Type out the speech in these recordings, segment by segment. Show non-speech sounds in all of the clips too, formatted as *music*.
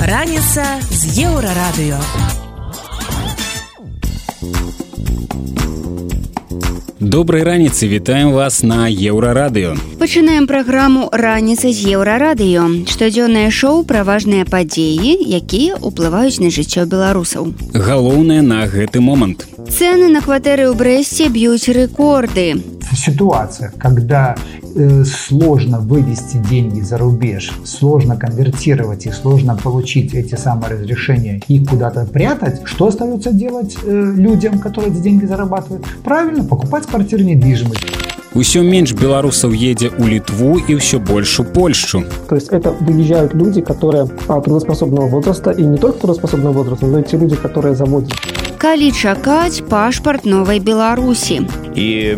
Раніца з еўрарадыё. Добрай раніцы вітаем вас на еўрарадыё. Пачынаем праграму раніца з еўрарадыё. Штодзённае шоу пра важныя падзеі, якія ўплываюць на жыццё беларусаў. Галоўнае на гэты момант. Цэны на кватэры ў брэсце б'юць рэкорды. Ситуация, когда сложно вывести деньги за рубеж, сложно конвертировать и сложно получить эти самые разрешения и куда-то прятать, что остается делать э, людям, которые эти деньги зарабатывают? Правильно, покупать квартиры недвижимость. Усё менш беларусаў едзе ў літву і ўсё больш у Польшу. То есть это выезжают люди, которые а, трудоспособного возраста, и не только трудоспособного возраста, но и те люди, которые заводят. Калі чакаць пашпарт новай Беларусі. і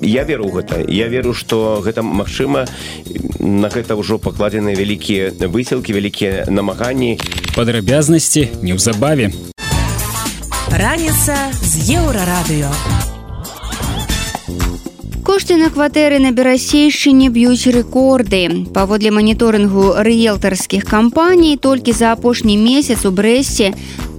я веру гэта я веру што гэта магчыма на гэта ўжо пакладзены вялікія высілкі вялікія намаганні Падрабязнасці неўзабаве. Раніца з еўрарадыё. Кошты на кватэры на берасейшчыне б'юць рэкорды. Паводле маніторынгу рыэлтарскіх кампаній толькі за апошні месяц у брэсце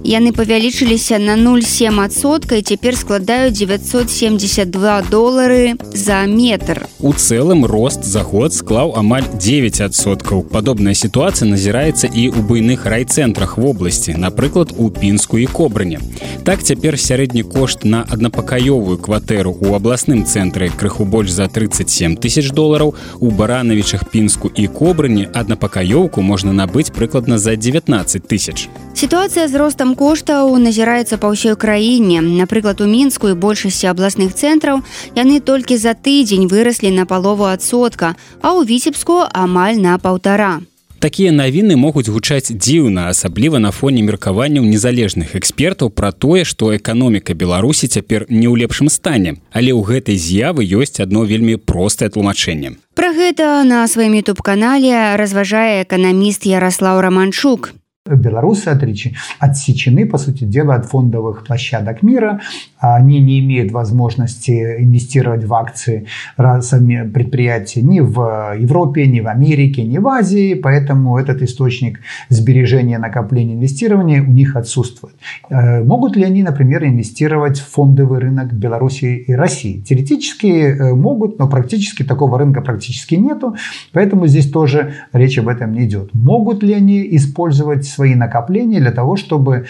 яны павялічыліся на 0,7сотка і цяпер складаюць 972 долары за метр. У цэлым рост за год склаў амаль 9соткаў. Падобная сітуацыя назіраецца і ў буйных райцэнтрах вобласці, напрыклад, у пінску і кобрыне. Так цяпер сярэдні кошт на аднапакаёвую кватэру ў абласным цэнтры крыху больш за 37 тысяч долараў, у баранавічах пінску і кобрыні аднапакаёўку можна набыць прыкладна за 19 тысяч. Сітуацыя з ростам коштаў назіраецца па ўсёй краіне. Напрыклад, у мінску і большасці абласных цэнтраў яны толькі за тыдзень выраслі на палову адсотка, а ў віцебску амаль на паўтара. Такія навіны могуць гучаць дзіўна, асабліва на фоне меркаванняў незалежных экспертаў пра тое, што эканоміка Беларусі цяпер не ў лепшым стане. Але ў гэтай з'явы ёсць адно вельмі простае тлумачэнне. Пра гэта на сваім ютуб-канале разважае эканаміст Ярослаў Раманчук. Белорусы отречи- отсечены, по сути дела, от фондовых площадок мира. Они не имеют возможности инвестировать в акции предприятий ни в Европе, ни в Америке, ни в Азии, поэтому этот источник сбережения, накопления, инвестирования у них отсутствует. Э, Могут ли они, например, инвестировать в фондовый рынок Беларуси и России? Теоретически э, могут, но практически такого рынка практически нету, поэтому здесь тоже речь об этом не идет. Могут ли они использовать свои накопления для того, чтобы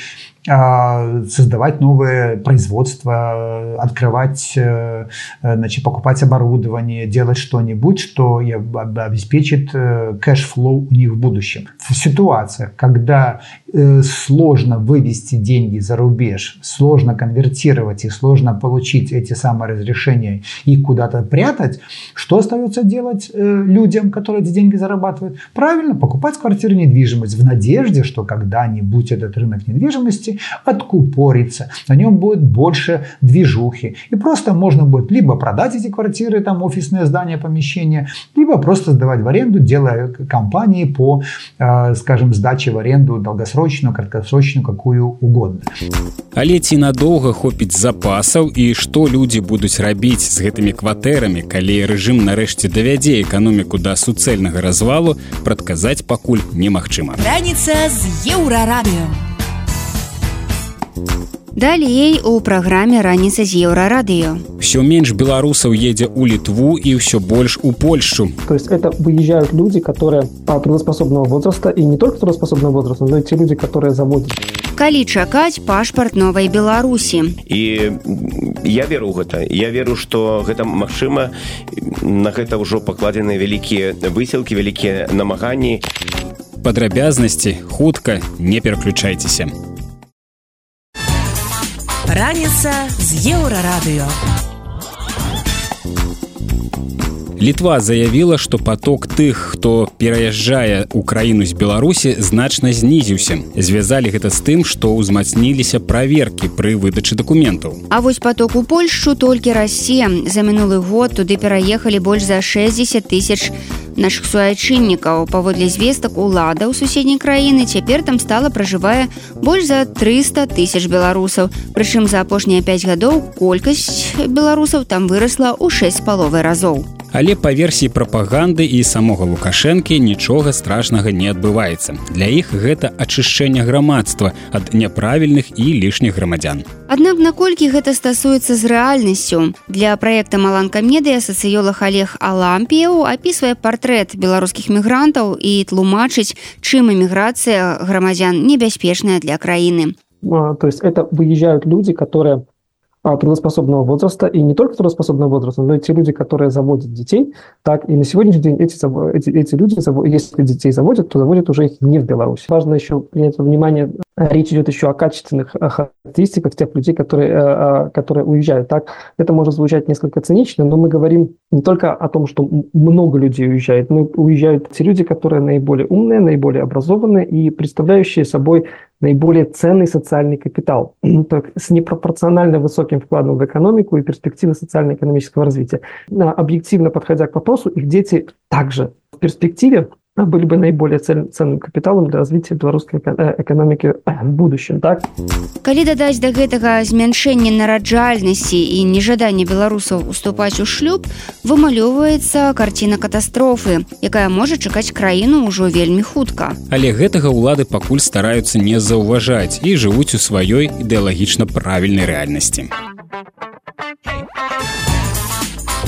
создавать новое производство, открывать, э, значит, покупать оборудование, делать что-нибудь, что обеспечит э, кэш-флоу у них в будущем. В ситуациях, когда э, сложно вывести деньги за рубеж, сложно конвертировать и сложно получить эти самые разрешения и куда-то прятать, что остается делать людям, которые эти деньги зарабатывают? Правильно, покупать квартиры недвижимость в надежде, что когда-нибудь этот рынок недвижимости откупорится, на нем будет больше движухи. И просто можно будет либо продать эти квартиры, там офисные здания, помещения, либо просто сдавать в аренду, делая компании по, э, скажем, сдаче в аренду долгосрочную, краткосрочную, какую угодно. Але ці надоўга хопіць запасаў і што людзі будуць рабіць з гэтымі кватэрамі, калі рэжым нарэшце давядзе эканоміку да суцэльнага развалу, прадказаць пакуль немагчыма. Раніца з еўрарадыё. Далей у праграме раніца з еўрарадыё. Усё менш беларусаў едзе ў літву і ўсё больш у Польшу. То есть это выезжают люди, которые а, трудоспособного возраста, и не только трудоспособного возраста, но и те люди, которые заводят. Калі чакаць пашпарт новай Беларусі. і я веру ў гэта я веру што гэта магчыма на гэта ўжо пакладзены вялікія высілкі вялікія намаганні Падрабязнасці хутка не пераключайцеся. Раніца з еўрарадыё. Літва заявіла, што поток тых, хто пераязджае ў краіну з Беларусі значна знізіўся. Звязалі гэта з тым, што ўзмацніліся праверкі пры выдачы дакументаў. А вось поток у Польшу толькі рассе. За мінулы год туды пераехалі больш за 60 тысяч наших суайчыннікаў. Паводле звестак улада ў суседняй краіны цяпер там стала пражывае больш за 300 тысяч беларусаў. Прычым за апошнія 5 гадоў колькасць беларусаў там вырасла ў 6 з паловай разоў. Але па версіі прапаганды і самога лукашэнкі нічога страшнага не адбываецца. Для іх гэта ачышчэнне грамадства ад няправільных і лішніх грамадзян. Аднак наколькі гэта стасуецца з рэальнасцю для праекта маланка медыя сацыёлог Олег Алампіяў апісвае партрэт беларускіх мігрантаў і тлумачыць, чым эміграцыя грамадзян небяспечная для краіны. То есть это выезжают люди, которые трудоспособного возраста, и не только трудоспособного возраста, но и те люди, которые заводят детей. Так, и на сегодняшний день эти, эти, эти люди, если детей заводят, то заводят уже их не в Беларуси. Важно еще принять внимание, речь идет еще о качественных характеристиках тех людей, которые, э, э, которые уезжают. Так, это может звучать несколько цинично, но мы говорим не только о том, что много людей уезжает, но уезжают те люди, которые наиболее умные, наиболее образованные и представляющие собой наиболее ценный социальный капитал с непропорционально высоким вкладом в экономику и перспективы социально-экономического развития. Объективно подходя к вопросу, их дети также в перспективе были бы наиболее ценным капіталам для развіцця беларускай эканомікі в будущем так? Калі дадаць да гэтага змяншэнне нараджальнасці і нежаданне беларусаў уступаць у шлюб вымалёўваецца карціна катастрофы якая можа чакаць краіну ўжо вельмі хутка. Але гэтага ўлады пакуль стараюцца не заўважаць і жывуць у сваёй ідэалагічна правільнай рэальнасці.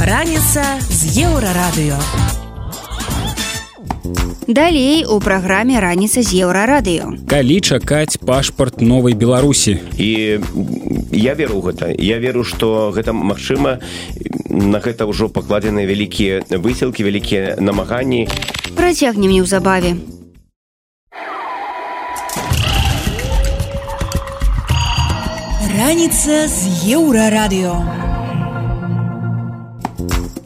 Раніца з еўрарадыё Далей у праграме раніца з еўрарадыё. Калі чакаць пашпарт новай Беларусі. І я веру гэта. Я веру, што гэта магчыма на гэта ўжо пакладзеныя вялікія высілкі, вялікія намаганні. Працягнем неўзабаве. Раніца з еўрарадыё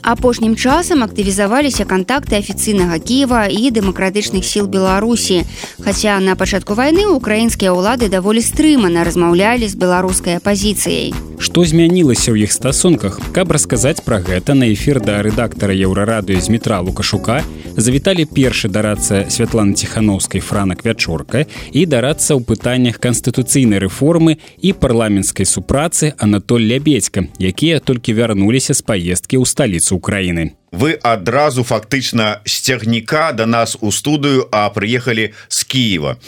апошнім часам актывізаваліся кантакты афіцыйнага кіева і дэмакратычных сіл беларусі. Хаця на пачатку вайны украінскія ўлады даволі стрымана размаўлялі з беларускай апазіцыяй. Што змянілася ў іх стасунках? Каб расказаць пра гэта на эфір да рэдактара еўрарадыё з метра лукашука завіталі першы дарацца святлана ціхановскай франак вячорка і дарацца ў пытаннях канстытуцыйнай рэформы і парламенцкай супрацы анатоль лябедька якія толькі вярнуліся з паездкі ў сталіцу Украины. Вы адразу фактычна сцягніка до да нас у студыю а прыехалі з Киева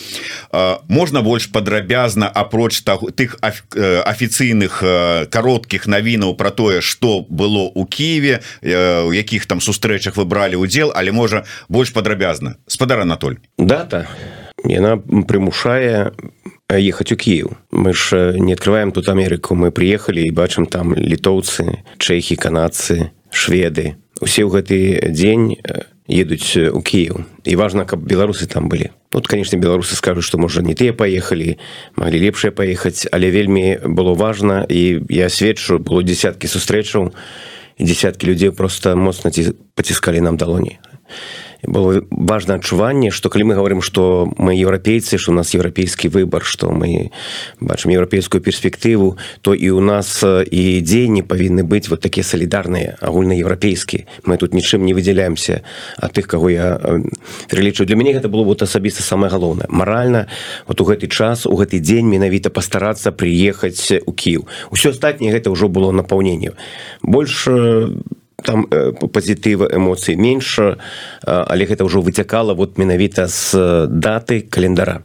можна больш падрабязна апроч тых афіцыйных кароткіх навінаў про тое что было у Киеве у якіх там сустрэчах вы бралі удзел але можа больш падрабязна. Спадар Анатоль. Дата яна прымушае ехаць у Киев мы ж не открываем тут Амерыку мы приехали і бачым там літоўцы чэхі канадцы шведы. Усе ў гэты дзень едуць у Кіев і важна каб беларусы там былі. Тут конечно беларусы скажуць что можа не тыя паехалі маглі лепшае паехаць але вельмі было важна. І я сведчу было десяткі сустрэчаў десяткі людзей просто моцна ці паціскалі нам далоні было важно адчуванне что калі мы говорим что мы еўрапейцы что у нас еўрапейскі выбор что мы бачым еўрапейскую перспектыву то і у нас і дзеянні павінны быць вот такія салідарныя агульнаеўрапейскі мы тут нічым не выдзяляемся а тых кого я пералічу для мяне гэта было вот асабіста самое галоўнае. Маральна вот у гэты час у гэты дзень менавіта пастарацца приехаць у Кіў усё астатняе гэта ўжо было напаўненне. Больше там э, пазітыва эмоцый менш але гэта ўжо выцякала вот менавіта з даты календара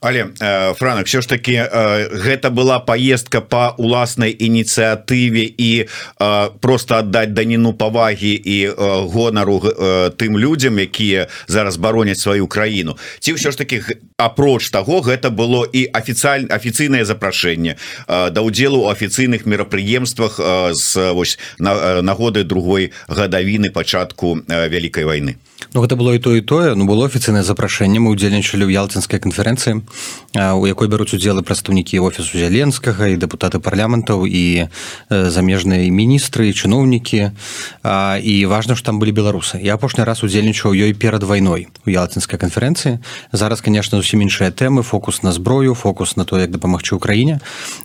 але э, франак все ж таки э, гэта была поездка по уласнай ініцыятыве і э, просто аддаць даніну павагі і э, гонару э, тым людям якія зараз бароняць сваю краіну. Ці ўсё ж таки апроч того гэта было і офіцыяль афіцыйнае запрашэнне э, да удзелу у афіцыйных мерапрыемствах э, з вось на нагоды другой гадавіны пачатку э, вялікай войны Ну гэта было і то і тое ну было афіцыйнае запрашэнне мы удзельнічалі ў ялтынскай канферэнцыі у якой бяруць удзелы прадстаўнікі офісу зяленскага і дэпутаты парламентаў і замежныя міністры і чыноўнікі і важна што там былі беларусы я апошні раз удзельнічаў ёй перад вайной у ялтынскай канферэнцыі зараз конечно зусім іншыя тэмы фокус на зброю фокус на то як дапамагчы ўкраіне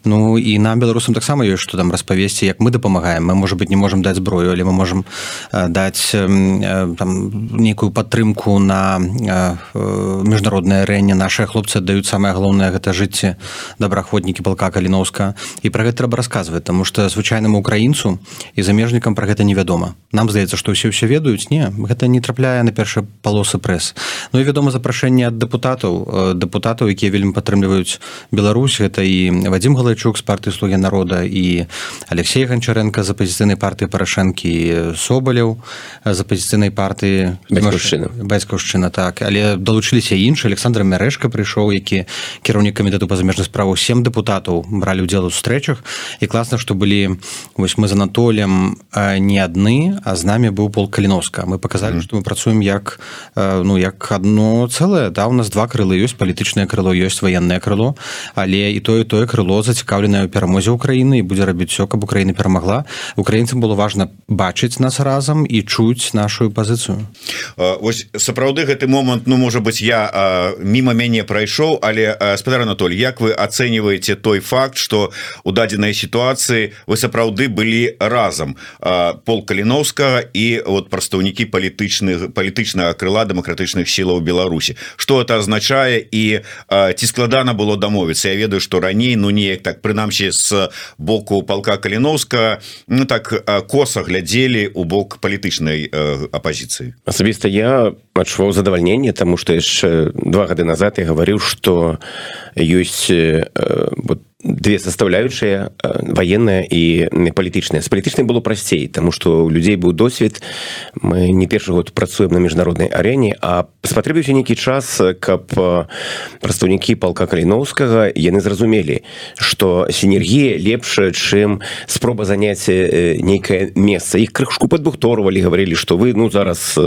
ну і нам беларусам таксама ёсць што там распавесці як мы дапамагаем мы можа быть не можемм даць зброю але мы можемм даць там нейкую падтрымку на міжнароднае арэнне наши хлопцы аддаюць самае галоўнае гэта жыцці добраахвотнікі палка каліновска. І про гэта трэба расказваць тому что звычайнаму украінцу і замежнікам про гэта невядома. Нам здаецца что ўсе ўсё ведаюць. Не гэта не трапляе на першыя палосы прэс. Ну і вядома запрашэнне ад депутатаў депутатаў якія вельмі падтрымліваюць Беларусь. Гэта і Вадзім галайчук з партыі слугі народа і Алексей ганчаренко з апозіцыйнай партыі парашэнкі собаляў з апозіцыйнай партыі бацькаўшчына. Так. Але далучыліся іншыя. Александр мярэшка прыйшоў які кіраўнік камітэту па замежных справаў сем депутатаў бралі удзел у сустрэчах. І класна што былі вось мы з анатолем не адны а з нами быў пол каліновска. Мы показалі што мы працуем як ну як одно цэлае да. У нас два крылы ёсць палітычнае крыло ёсць военное крыло. Але і тое тое крыло зацікаўленае ў перамозе Украіны і будзе рабіць все каб Украіна перамагла. Украінцам было важна бачыць нас разам і чуць нашу пазіцыю ось сапраўды гэты момант ну можа быть я мимо мяне прайшоў але спадар Анатоль як вы ацэньваеце той факт что у дадзенай сітуацыі вы сапраўды былі разам? Пол каліновска і вот прадстаўнікі палітычных палітычнага крыла дэмакратычных сілаў Беларусі. Что это означае і ці складана было дамовіцца? Я ведаю что раней ну неяк так прынамсі с боку палка каліновска ну так коса глядзелі у бок палітычнай апозіцыі асабіста я адчуваў задавальненне тому что яшчэ два гады назад я гаварыў что ёсць вот две составляющие военная і палітычная з палітычнай было прасцей тому что у людзей быў досвед мы не першы год працуем на міжнароднай арэне а спатрэбіўся нейкі час каб прадстаўнікі палка каліноўскага яны зразумелі что сінергія лепшая чым спроба заняць нейкае месца. Іх крышку падбухторвалі гаварылі что вы ну зараз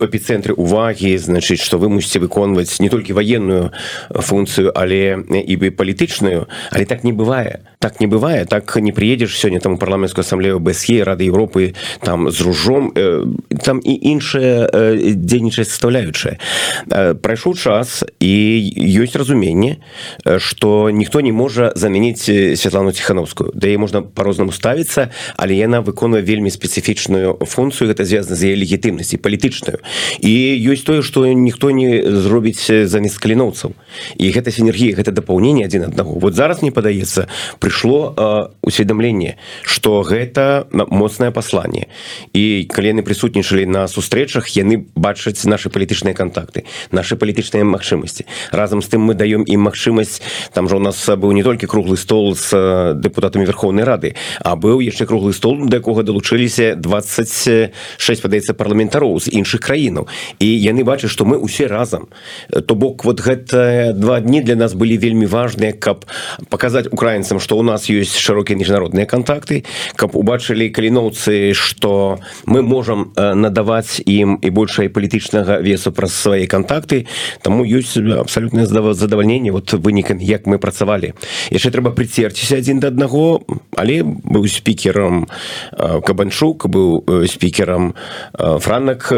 эпіцэнтры увагі значыць что вы мусіце выконваць не толькі военную функцыю але і бы палітычную але так не бывае так не бывае так не приедешь сёння там парламенскую ассамблею бСе рады Европы там з ружом э, там і іншая э, дзейнічаць составляючая э, прайшоў час і ёсць разуменне что ніхто не можа замяніць Святлану тихохановскую да ей можна по-рознаму ставіцца але яна выконвае вельмі спецыфічную функцыю гэта звязана з яе легітымнасці палітычную і ёсць тое что ніхто не зробіць замест каліноўцаў. І гэта сінергія гэта дапаўнение адзін аднаго. Вот зараз мне падаецца прыйшло усведомленне что гэта моцнае посланне і калі яны прысутнічалі на сустрэчах яны бачаць наши палітычныя контакты наши палітычныя магчымасці. Разам з тым мы даем ім магчымасць там жа у нас быў не толькі круглы стол с депутатамі верховной рады а быў яшчэ круглы стол да якога далучыліся 26 падаецца парламентароў з іншых краінаў. І яны бачаць что мы усе разам. То бок вот гэта два дні для нас былі вельмі важныя каб показать украінцам что у нас есть широкія міжнародныя контакты каб убачылі каліноўцы что мы можем надаваць ім і большай палітычнага весу праз свае контакты тому ёсць абсолютное задавальненне вот вынікам як мы працавалі. Яшчэ трэба прыцерціся адзін да аднаго але быў спікером кабанчук быў спікером франак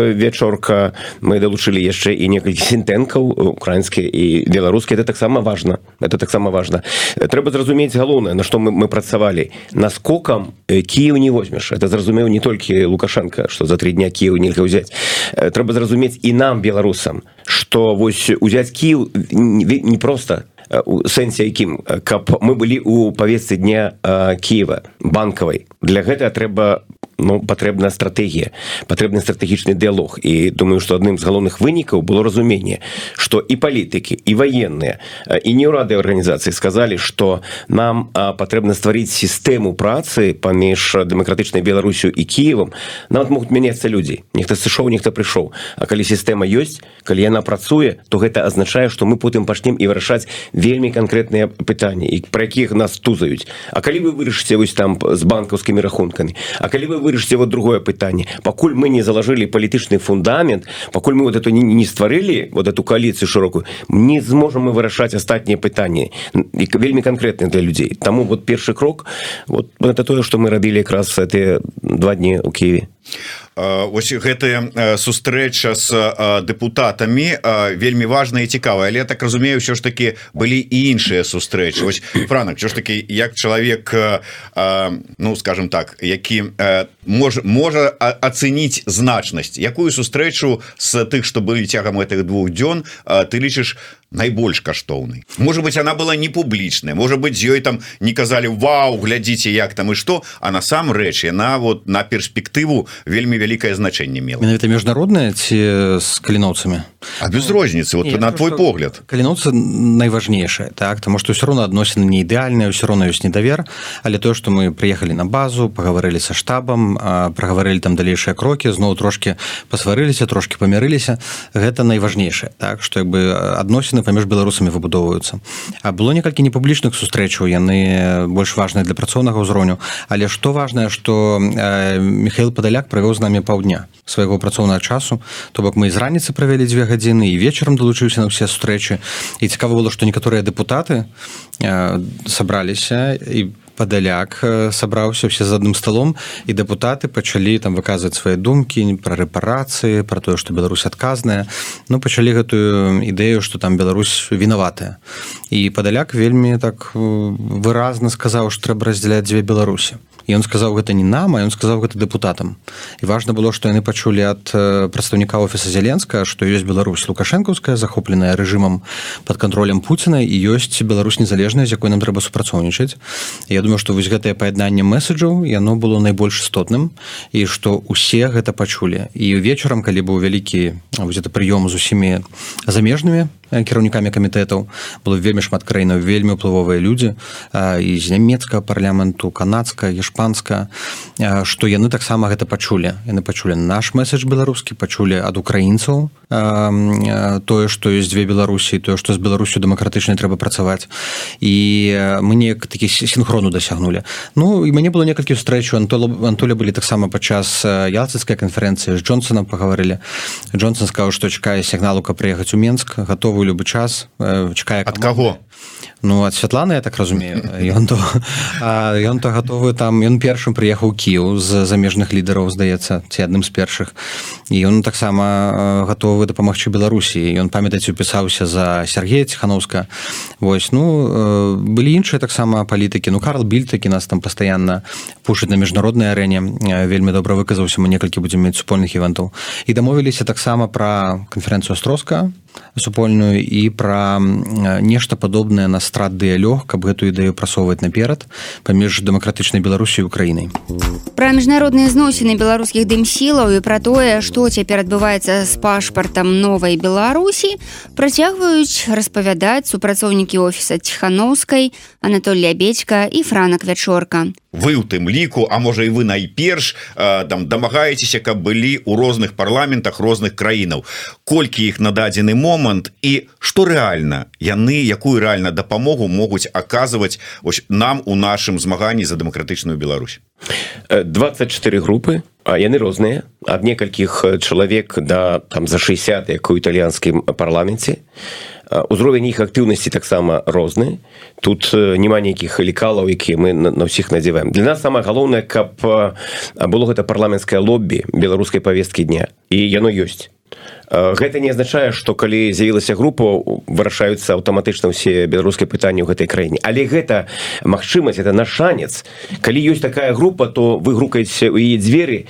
вечорка мы далучылі яшчэ і некалькі сінтэнкаў украінскія і беларускія это таксама важно. Это таксама важно. Трэба зразумець галоўнае на што мы, мы працавалі. Наскокам Кіев не возьмеш это зразумеў не толькі лукашенко что за три дня Кіев нельга ўзяць. Трэба зразумець і нам беларусам что вось узяць Кіев не просто у сэнсе якім каб мы былі у павесцы дня Киева банкавай. Для гэта трэба ну патрэбна стратегія патрэбны стратэгічны дыалог і думаю что адным з галоўных вынікаў было разуменне что і палітыкі і военные і не ўрады арганізацыі сказалі что нам патрэбна стварыць сістэму працы паміж дэмакратычнай беларусю і кіевам нават могуць мяняцца людзі нехта сышоў нехта прыйшоў А калі сістэма ёсць калі яна працуе то гэта азначае что мы потым пачнем і вырашаць вельмі канкрэтныя пытанні і пра якіх нас тузаюць А калі вы вырашыце вось там з банкаўскімі рахункамі А калі вы вырашыце вот другое пытанне пакуль мы не залажылі палітычны фундамент пакуль мы вот эту не, не стварылі вот эту коаліцыю шырокую не зможам мы вырашаць астатнія пытанні вельмі канкрэтны для людзей таму вот першы крок вот это тое что мы рабілі якраз эти два дні у Киеве ось гэтая сустрэча с депутатамі вельмі важная і цікавая. Але так разумею все ж таки былі і іншыя сустрэчы. Ось франак ж таки як чалавек ну скажем так які можа можа ацэніць значнасць. Якую сустрэчу з тых што былі цягам гэтых двух дзён ты лічыш найбольш каштоўнай. Может быть она была не публічная может быть з ёй там не казалі Вау глядзіце як там і что а насамрэч яна вот на перспектыву вельмі вялікае значэнне мела. Это міжнародная ці з каліноўцамі? А без розніцы вот не, на твой погляд. Каліноўцы найважнейшае так тому что все равно адносіны не ідэальная ўсё роўно ёсць недавер. Але тое что мы приехали на базу пагаварылі са штабам прагаварылі там далейшыя крокі зноў трошки пасварыліся трошки памірыліся гэта найважнейшае так что як бы адносіны паміж беларусамі выбудоўваюцца а было некалькі непублічных сустрэчаў яны больш важныя для працоўнага ўзроўню але што важнае что э, михаил падаляк правёў з намі паўдня свайго працоўнага часу. То бок мы з раніцы правялі дзве гадзіны і вечарам далучыўся на ўсе сустрэчы і цікава было што некаторыя дэпутаты э, сабраліся і по падаляк сабраўся все з адным сталом і дэпутаты пачалі там выказваць свае думкі пра рэпарацыі про тое што Беларусь адказная. Ну пачалі гэтую ідэю что там Беларусь вінаватая. І падаляк вельмі так выразна сказаў што трэба раздзяляць дзве беларусі ён сказаў гэта не нам а ён сказаў гэта депутатам і важна было што яны пачулі ад прадстаўніка офіса зяленска што ёсць Беларусь лукашэнкаўская захопленая рэжымам под контролем Пуціна і ёсць Беларусь незалежная з якой нам трэба супрацоўнічаць. Я думаю што вось гэтае паяднанне месседжаў яно было найбольш істотным і што усе гэта пачулі. І вечарам калі быў вялікі это прыём з усімі замежнымі кіраўнікамі камітэтаў было вельмі шмат краінаў вельмі ўплывовыя людзі і з нямецкага парламенту канадска ішпанска што яны таксама гэта пачулі. Яны пачулі наш месседж беларускі пачулі ад украінцаў тое што ёсць дзве беларусі тое што з беларусю дэмакратычнай трэба працаваць. І мы неяк такі синхрону дасягнулі. Ну і мяне было некалькі сустрэчу антола антоля былі таксама падчас ялцыцкай канферэнцыі з джонсонам пагаварылі. Джонсон сказаў што чакае сігналу каб прыехаць у менск гатовы ў любы час чакае ад каго Ну ад святланы я так разумею ён *laughs* то ён то гатовы там ён першым прыехаў кіў з замежных лідараў здаецца ці адным з першых і ён таксама гатовы дапамагчы беларусі ён памятаць упісаўся за Сергея ціхановска восьось ну былі іншыя таксама палітыкі ну Карл біль такі нас там пастаянна пушыць на міжнароднай арэне вельмі добра выказаўся мы некалькі будзем мець супольных івентаў і дамовіліся таксама пра канферэнцыю астроска супольную і пра нешта падобнае на страт дыялёг каб гэтую ідэю прасоўваць наперад паміж дэмакратычнай беларусі украінай. Пра міжнародныя зносіны беларускіх дымсілаў і пра тое што цяпер адбываецца з пашпартам новай беларусі працягваюць распавядаць супрацоўнікі офіса ціхановскай Анатолія бечка і франак вячорка. Вы у тым ліку а можа і вы найперш там дамагаецеся каб былі у розных парламентах розных краінаў. Колькі іх на дадзены момант і што рэальна? Яны якую рэальна дапамогу могуць аказваць ось нам у нашым змаганні за дэмакратычную Беларусь. 24 групы а яны розныя. Ад некалькіх чалавек да там за 60 як у італьянскім парламенце. Узровень іх актыўнасці таксама розны. Тут няма нейкіх лекалаў якія мы на ўсіх надзяваем. Для нас самое галоўнае каб было гэта парламенцкае лоббі беларускай повесткі дня. І яно ёсць Гэта не азначае, што калі з'явілася група вырашаюцца аўтаматычна ўсе беларускія пытанні ў гэтай краіне. Але гэта магчымасць это наш шанец. Калі ёсць такая група, то вы грукаеце ў яе дзверы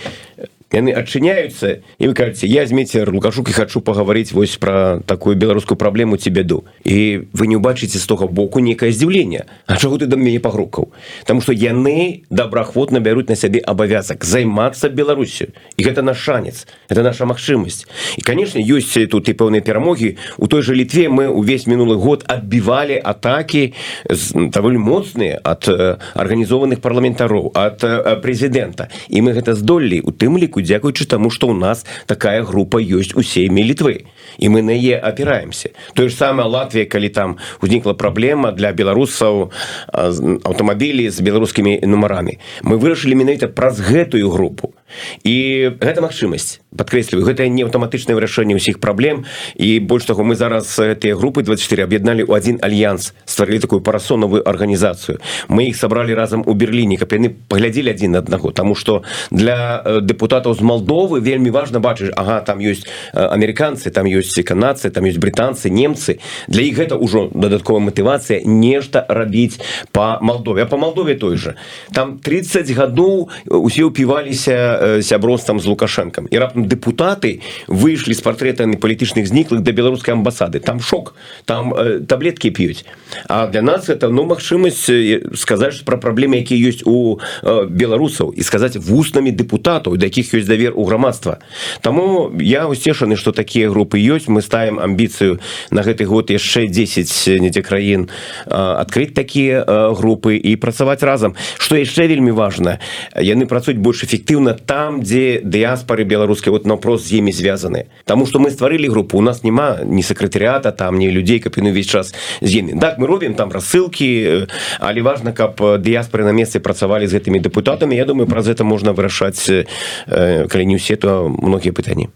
яны адчыняются і вы кажаце я змейцер лукашук і хочу паговорыць вось про такую беларускую праблему ці бяду і вы не убачыце з того боку некае здзіўленне. А чаго ты да мяне пагрукаў? Таму что яны добраахвотна бяруць на сябе абавязак займацца Беларусю. І гэта наш шанец это наша магчымасць. І канешне ёсць тут і пэўныя перамогі. У той же літве мы увесь мінулы год адбівалі атаки даволі моцныя ад арганізованых парламентароў ад прэзідэнта. І мы гэта здолелі у тым ліку дзякуючы таму што ў нас такая група ёсць усеймі літвы. І мы на е опіраемся тое ж самае Латвія калі там узнікла праблема для беларусаў аўтамабілі з беларускімі нумарамі. Мы вырашылі менавіта праз гэтую групу. І гэта магчымасць подкрэсліваю гэта не аўтаматычнае вырашэнне ўсіх праблем. І больш таго мы зараз гэтыя групы 24 аб'ядналі ў адзін альянс стварылі такую парасонавую арганізацыю. Мы іх сабралі разам у берерліне каб яны паглядзелі адзін аднаго. Таму што для депутатаў депутатаў з Малдовы вельмі важна бачыць Ага там ёсць амерыканцы там ёсць канадцы там ёсць брытанцы немцы. Для іх гэта ўжо дадатковая матывацыя нешта рабіць по Малдове. По Малдове той же там 30 гадоў усе ўпіваліся сяброствам з лукашэнкам. І раптам депутаты выйшлі з партрэтамі палітычных зніклых да беларускай амбасады. Там шок там э, таблетки п'юць. А для нас это ну магчымасць сказаць пра праблемы якія ёсць у э, беларусаў і сказаць вуснамі депутатаў да якіх ёсць давер у грамадства. Таму я усцешаны что такія групы ёсць. Мы ставим амбіцыю на гэты год яшчэ 10 недзе краін адкрыць такія групы і працаваць разам. Что яшчэ вельмі важно яны працуюць больш эфектыўна там дзе дыяспоры беларускай вот напрос з імі звязаны. Таму что мы стварылі групу у нас няма ні сакратарыата там не людзей каб яны увесь час з імі. Так мы робім там рассылкі але важно каб дыяспоры на месцы працавалі з гэтымі депутатамі Я думаю праз это можна вырашаць калі не ўсе то многія пытанні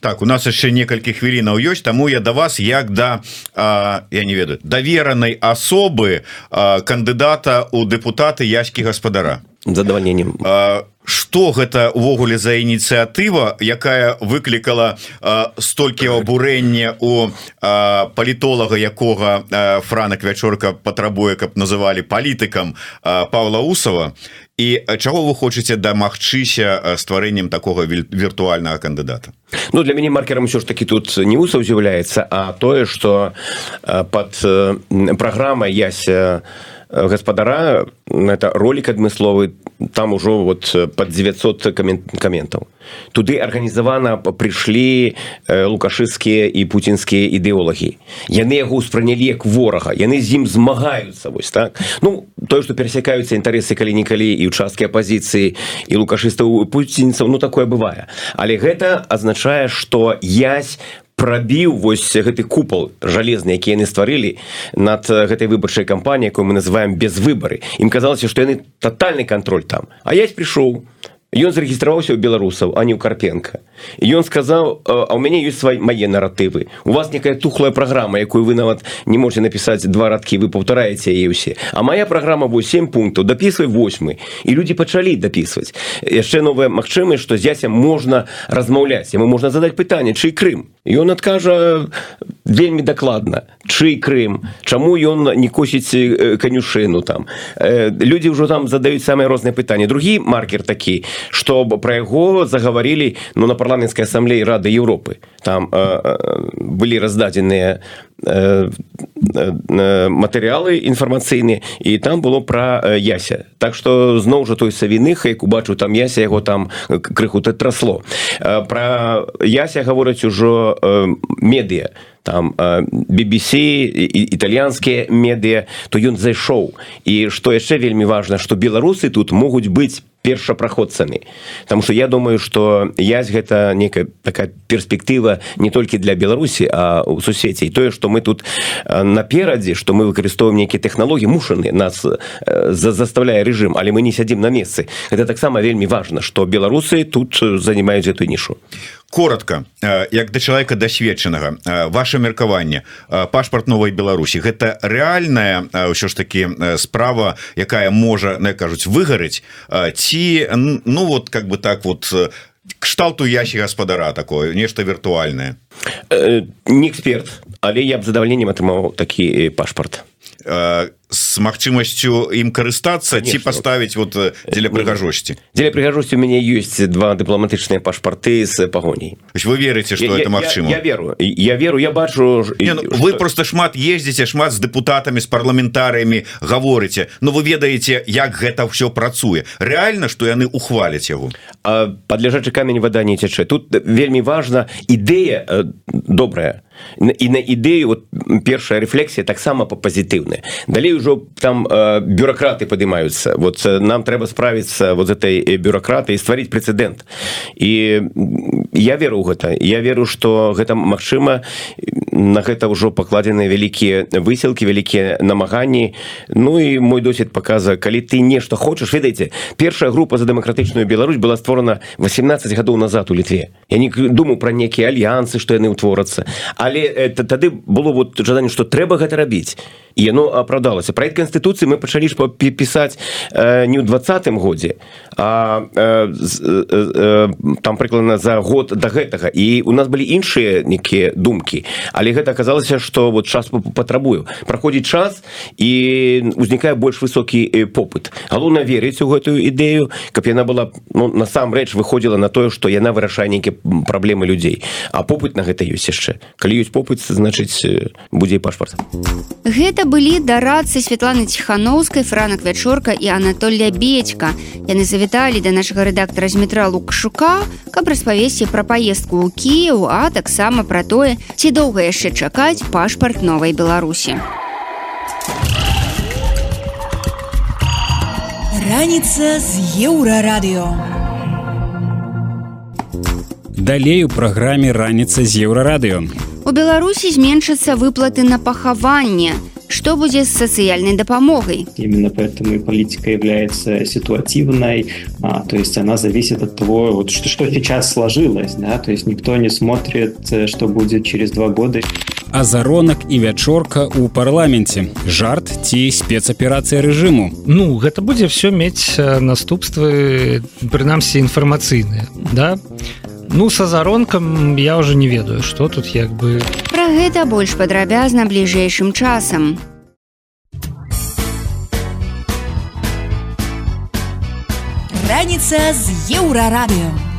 так у нас яшчэ некалькі хвілінаў ёсць таму я да вас як да а, я не ведаю даверанай асобы кандыдата у депутаты яські гаспадара задавальненнем что гэта увогуле за ініцыятыва якая выклікала столькі абурэння у палітолага якога франак вячорка патрабуе каб называлі палітыкам Павла усова і чаго вы хочаце дамагчыся стварэннем такого віртуальнага кандыдата? Ну для мяне маркером ўсё ж таки тут не усаў з'яўляецца а тое что под праграмай яся гаспадара это ролик адмысловы там ужо вот под 900 каментаў туды арганізавана прыйшлі лукашыцкія і пуцінскія ідэолагі яны яго ўспранялі як ворага. Яны з ім змагаюцца вось так. Ну тое што перасякаюцца інтарэсы калі-нікалі і участкі апозіцыі і лукашыстаў пуцінцаў ну такое бывае. Але гэта азначае што язь прабіў вось гэты купал жалезны які яны стварылі над гэтай выбарчай кампаніяй якую мы называем без выбары ім казалася што яны тотальны контроль там. А я прыйшоў. Ён зарэгістраваўся ў беларусаў а не ў карпенко і ён сказаў а ў мяне ёсць свай мае наратывы у вас некая тухлая праграма якую вы нават не можете напісаць два радкі вы паўтараеце яе ўсе. А моя праграма 8 пунктаў дапісвай восьмы і людзі пачалі дапісваць яшчэ новая магчымасць што зяся можна размаўляць яму можна задаць пытанне чый Крым? Ён адкажа вельмі дакладна чый Крым? Чаму ён не косіць канюшыну там? Людзі ўжо там задаюць самыя розныя пытанні. Другі маркер такі что про яго загаварілі ну на парламенской ассамблеі рады Европы. Там э, э, былі раздадзеныя э, э, матэрыялы інфармацыйныя і там было про яся. Так что зноў жа той савіных як убачыў там яся яго там крыху ты трасло. Про яся гавораць ужо э, медыа там BBC італьянскія медыа то ён зайшоў. І што яшчэ вельмі важна што беларусы тут могуць быць першапраходцамі. Таму что я думаю что язь гэта некая такая перспектыва не толькі для беларусі а у сусвеце і тое что мы тут наперадзе что мы выкарыстоўваем нейкія технологлогі мушаны нас заставляе режим але мы не сядзім на месцы. Это таксама вельмі важно что беларусы тут занимаюць эту нішу. Коротко як да чалавека дасведчанага ваше меркаванне пашпарт новой Беларусі. Гэта реальная ўсё ж таки справа якая можа не кажуць выгарыць ці ну вот как бы так вот кшталту ящик гаспадара такое нешта віртуальное не эксперт але я б задавальненнем атрымаў такі пашпарт с магчымасцю ім карыстацца ці паставіць вот. э, дзеля прыгажосці дзеля прыгажосці у мяне ёсць два дыпламатычныя пашпарты з пагоняй вы верыце что это магчыма я, я веру я веру я бачу Не, ну, вы просто шмат ездзіце шмат з дэпутатамі з парламентарыямі гаворыце но вы ведаеце як гэта все працуе. Реально что яны ухваляць яго падляжачы камень вода не цячэ тут вельмі важна ідэя э, добрая. І на ідэю вот першая рэфлексія таксама па пазітыўная далей ўжо там э, бюракраты падымаюцца вот нам трэба справіцца вот этой бюракраты і стварыць прэцэдэнт і я веру ў гэта я веру что гэта магчыма. На гэта ўжо пакладзены вялікія высілкі вялікія намаганні. Ну і мой досвед показа калі ты нешта хочаш ведаеце першая група за дэмакратычную Беларусь была створана 18 гадоў назад у літве. Я не думаю про некія альянсы што яны ўтворацца. Але это тады было вот жаданне што трэба гэта рабіць. І яно апраўдалася проект канстытуцыі мы пачалі ж пісаць не ў двадцатым годзе а э, э, э, там прыкладна за год до гэтага. І у нас былі іншыя некія думкі але гэта аказалася что вот час патрабую праходзіць час і узнікае больш высокі попыт. Галоўна верыць у гэтую ідэю каб яна была ну, насамрэч выходзіла на тое что яна вырашае нейкія праблемы людзей а попыт на гэта ёсць яшчэ. Калі ёсць попыт значыць будзе пашпарт. Гэта былі дарацы Святланы ціхановскай франак вячорка і Анатолля бедька яны завіталі да нашага рэдактара з метра лукшука каб распавесці пра паездку ў Кіў а таксама пра тое ці доўга яшчэ чакаць пашпарт новай беларусі. Раніца з еўрарадыё. Далей у праграме раніца з еўрарадыё у беларусі зменшацца выплаты на пахаванне что будет с социальной допомогой. Именно поэтому и политика является ситуативной, а, то есть она зависит от того, вот, что, что сейчас сложилось, да, то есть никто не смотрит, э, что будет через два года. Азаронак і вячорка ў парламенце жарт ці спецаперацыя рэжыму Ну гэта будзе все мець э, наступствы прынамсі інфармацыйныя да Ну са заронкам я уже не ведаю что тут як бы Пра гэта больш падрабязна бліжэйшым часам. Раніца з еўрарадыё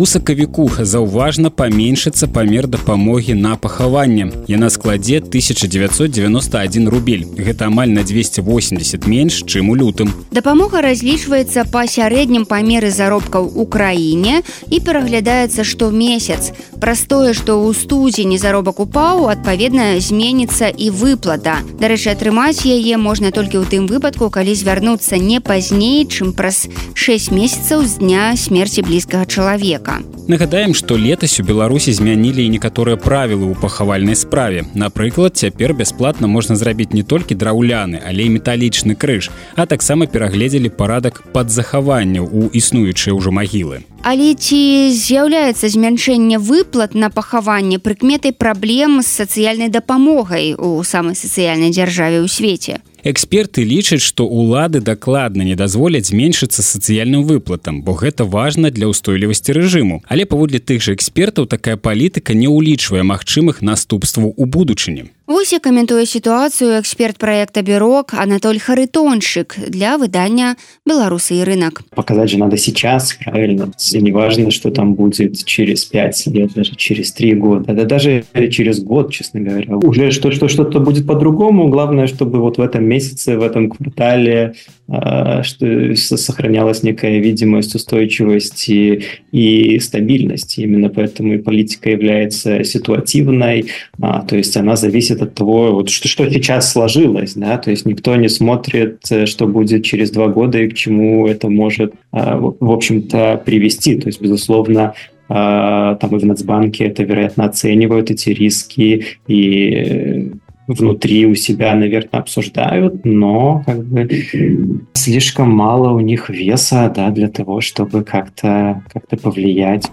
у сакавіку заўважна паменшыцца памер дапамогі на пахаванне. Яна складзе 1991 рубель. Гэта амаль на 280 менш чым у лютым. Дапамога разлічваецца па сярэднім памеры заробкаў у краіне і пераглядаецца што месяц. Праз тое што ў студзені заробак упаў адпаведна зменіцца і выплата. Дарэчы атрымаць яе можна толькі ў тым выпадку калі звярнуцца не пазней чым праз 6 месяцаў з дня смерти блізкага чалавека чалавека. Нагадаем, што летась у Беларусі змянілі і некаторыя правілы ў пахавальнай справе. Напрыклад, цяпер бясплатна можна зрабіць не толькі драўляны, але і металічны крыж, а таксама перагледзелі парадак падзахаванняў у існуючыя ўжо магілы. Але ці з'яўляецца змяншэнне выплат на пахаванне прыкметай праблем з сацыяльнай дапамогай у самай сацыяльнай дзяржаве ў свеце. Эксперты лічаць, што ўлады дакладна не дазволяць зменшыцца сацыяльным выплатам, бо гэта важна для ўстойлівасці рэжыму. Але паводле тых жа экспертаў такая палітыка не ўлічвае магчымых наступстваў у будучыні. Вось я каментуе сітуацыю эксперт проекта бюрок Анатоль Харытончык для выдання беларусы і рынок. Показать же надо сейчас правильно. Не важно, что там будет через 5 лет, даже через 3 года, да даже через год, честно говоря. Уже что, что, что-то будет по-другому. Главное, чтобы вот в этом месяце, в этом квартале что сохранялась некая видимость устойчивости и стабильности. Именно поэтому и политика является ситуативной, а, то есть она зависит от того, вот, что, что сейчас сложилось, да, то есть никто не смотрит, что будет через два года и к чему это может, э, в общем-то, привести. То есть, безусловно, э, там и в Нацбанке это, вероятно, оценивают эти риски и внутри у себя, наверное, обсуждают, но как бы слишком мало у них веса да, для того, чтобы как-то как, -то, повлиять.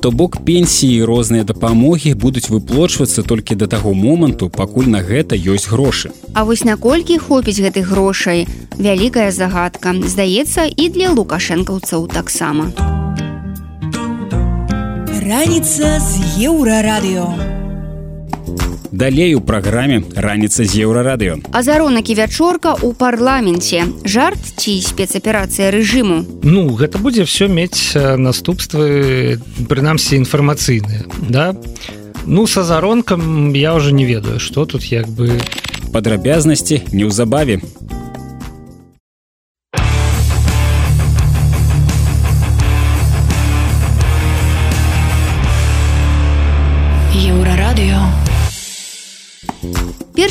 То бок пенсіі розныя дапамогі будуць выплочвацца толькі да таго моманту, пакуль на гэта ёсць грошы. А вось наколькі хопіць гэтых грошай, вялікая загадка, здаецца і для лукашэнкаўцаў таксама. Раніца з еўрарадыё далей у праграме раніца з еўрарадыё. Азаронак і вячорка ў парламенце. Жарт ці спецаперацыя рэжыму? Ну гэта будзе все мець наступствы прынамсі інфармацыйныя да? Ну с азаронкам я уже не ведаю что тут як бы. Падрабязнасці неўзабаве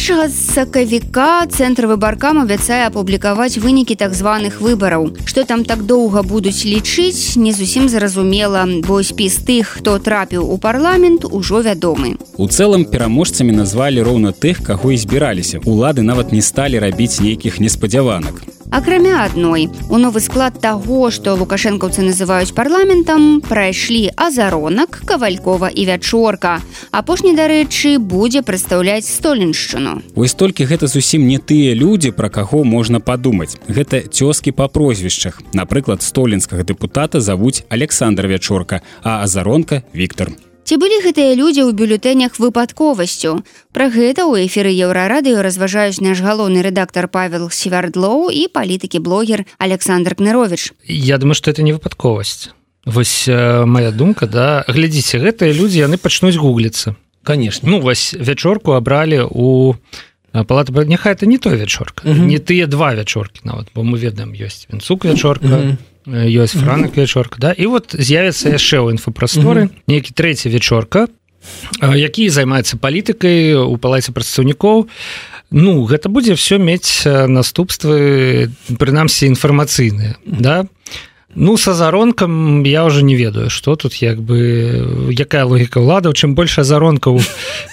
першага сакавіка цэнтр выбаркам абяцае апублікаваць вынікі так званых выбараў. Што там так доўга будуць лічыць не зусім зразумела бо спіс тых хто трапіў у парламент ужо вядомы. У цэлым пераможцамі назвалі роўна тых каго і збіраліся. Улады нават не сталі рабіць нейкіх неспадзяванак акрамя адной у новы склад таго што лукашэнкаўцы называюць парламентам прайшлі азаронак кавалькова і вячорка. Апошні дарэчы будзе прадстаўляць столеншчыну вось толькі гэта зусім не тыя людзі пра каго можна падумаць. Гэта цёзкі па прозвішчах. Напрыклад столенскага дэпутата завуць александр вячорка а азаронка Віктор Ці былі гэтыя людзі ў бюлетэнях выпадковасцю. Пра гэта ў эфіры еўрарадыё разважаюць наш галоўны рэдактар Павел Севердлоу і палітыкі блогер Александр Кнырович. Я думаю, што это не выпадковасць. Вось э, моя думка да глядзіце гэтыя людзі яны пачнуць гугліцца конечно ну вось вячорку абралі у палата няхай это не той вячорка uh -huh. не тыя два вячоркі нават бо мы ведаем ёсць вінцук вячорка uh -huh ёсць франак вечорка да? І вот з'явіцца яшчэ ў інфапрасторы нейкі трэці вечорка які займаецца палітыкай у палаце прадстаўнікоў ну гэта будзе все мець наступствы прынамсі інфармацыйныя да? Ну с азаронкам я уже не ведаю что тут як бы якая логіка ўладаў. Чым больше азаронкаў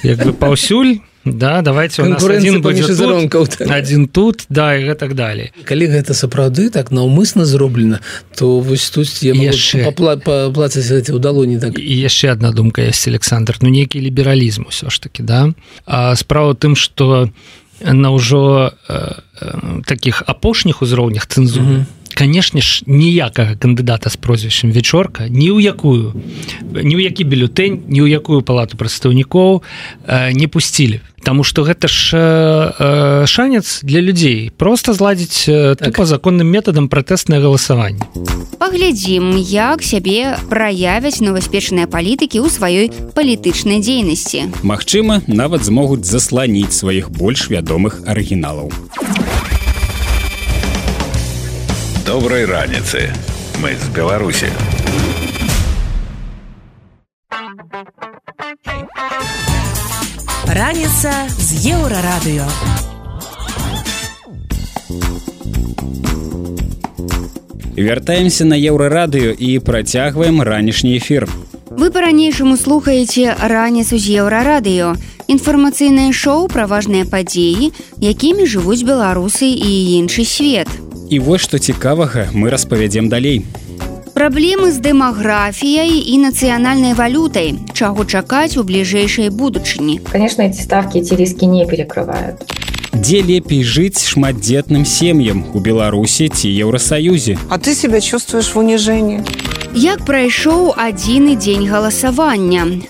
як бы паўсюль да давайте один тут, один тут да і так далее. Калі гэта сапраўды так наўмысна зроблена то вось тут яшчэ. плаціць у далоні так. І яшчэ одна думка есть Александр ну нейкі лібералізм усё ж таки да. А справа тым что на ўжо э, э, таких апошніх узроўнях цэнзуры mm -hmm канешне ж ніякага кандыдата з прозвішчам вечорка ні ў якую ні ў які бюлетэнь ні ў якую палату прадстаўнікоў э, не пусцілі. Таму што гэта ж э, э, шанец для людзей просто зладзіць э, так. по законным метадам пратэснае галасаванне. Паглядзім як сябе праявяць новаспечныя палітыкі ў сваёй палітычнай дзейнасці. Магчыма нават змогуць засланіць сваіх больш вядомых арыгіналаў а доброй раніцы мы з беларусі раніца з еўрарадыё вяртаемся на еўрарадыё і працягваем ранішні эфір вы по-ранейшаму слухаеце раніцу з еўрарадыё інфармацыйнае шоу пра важныя падзеі якімі жывуць беларусы і іншы свет. у І вось што цікавага мы распавядзем далей. Праблемы з дэмаграфіяй і нацыянальнай валютай, чаго чакаць у бліжэйшай будучыні. Конечно, эти ставки эти риски не перекрывают. Дзе лепей жыць шматдзетным сем'ям у Беларусі ці Еўросаюзе. А ты себя чувствуешь в унижении. Як прайшоў адзіны дзень галасавання.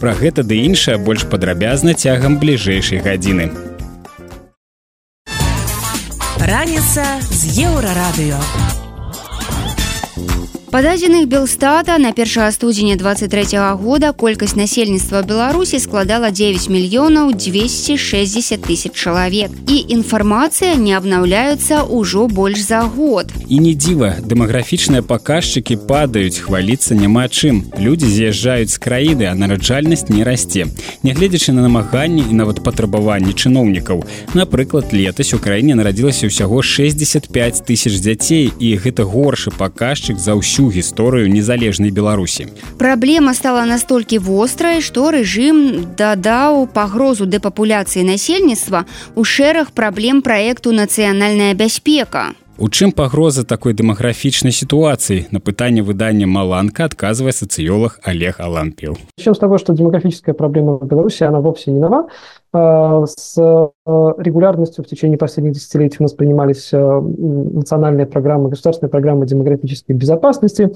Пра гэта ды іншае больш падрабязна цягам бліжэйшай гадзіны. Раніца з еўрарадыё. Па дадзеных белстата на 1 студзеня 23 -го года колькасць насельніцтва Беларусі складала 9 мільёнаў 260 тысяч чалавек і інфармацыя не абнаўляюцца ўжо больш за год. І не дзіва дэмаграфічныя паказчыкі падаюць хваліцца няма чым. Людзі з'язджаюць з краіны, а нараджальнасць не расце. Нягледзячы на намаганні і нават патрабаванні чыноўнікаў. Напрыклад, летась у краіне нарадзілася ўсяго 65 тысяч дзяцей і гэта горшы паказчык за ўсю всю гісторыю незалежнай беларусі праблема стала настолькі вострай што рэжым дадаў пагрозу дэпапуляцыі насельніцтва у шэраг праблем праекту нацыянальная бяспека У чым пагроза такой дэмаграфічнай сітуацыі на пытанне выдання маланка адказвае сацыёлог олег алампіл Чем с того что демографическая проблема в беларуси она вовсе не нова с регулярностью в течение последних десятилетий у нас принимались национальные программы государственные программы демографической безопасности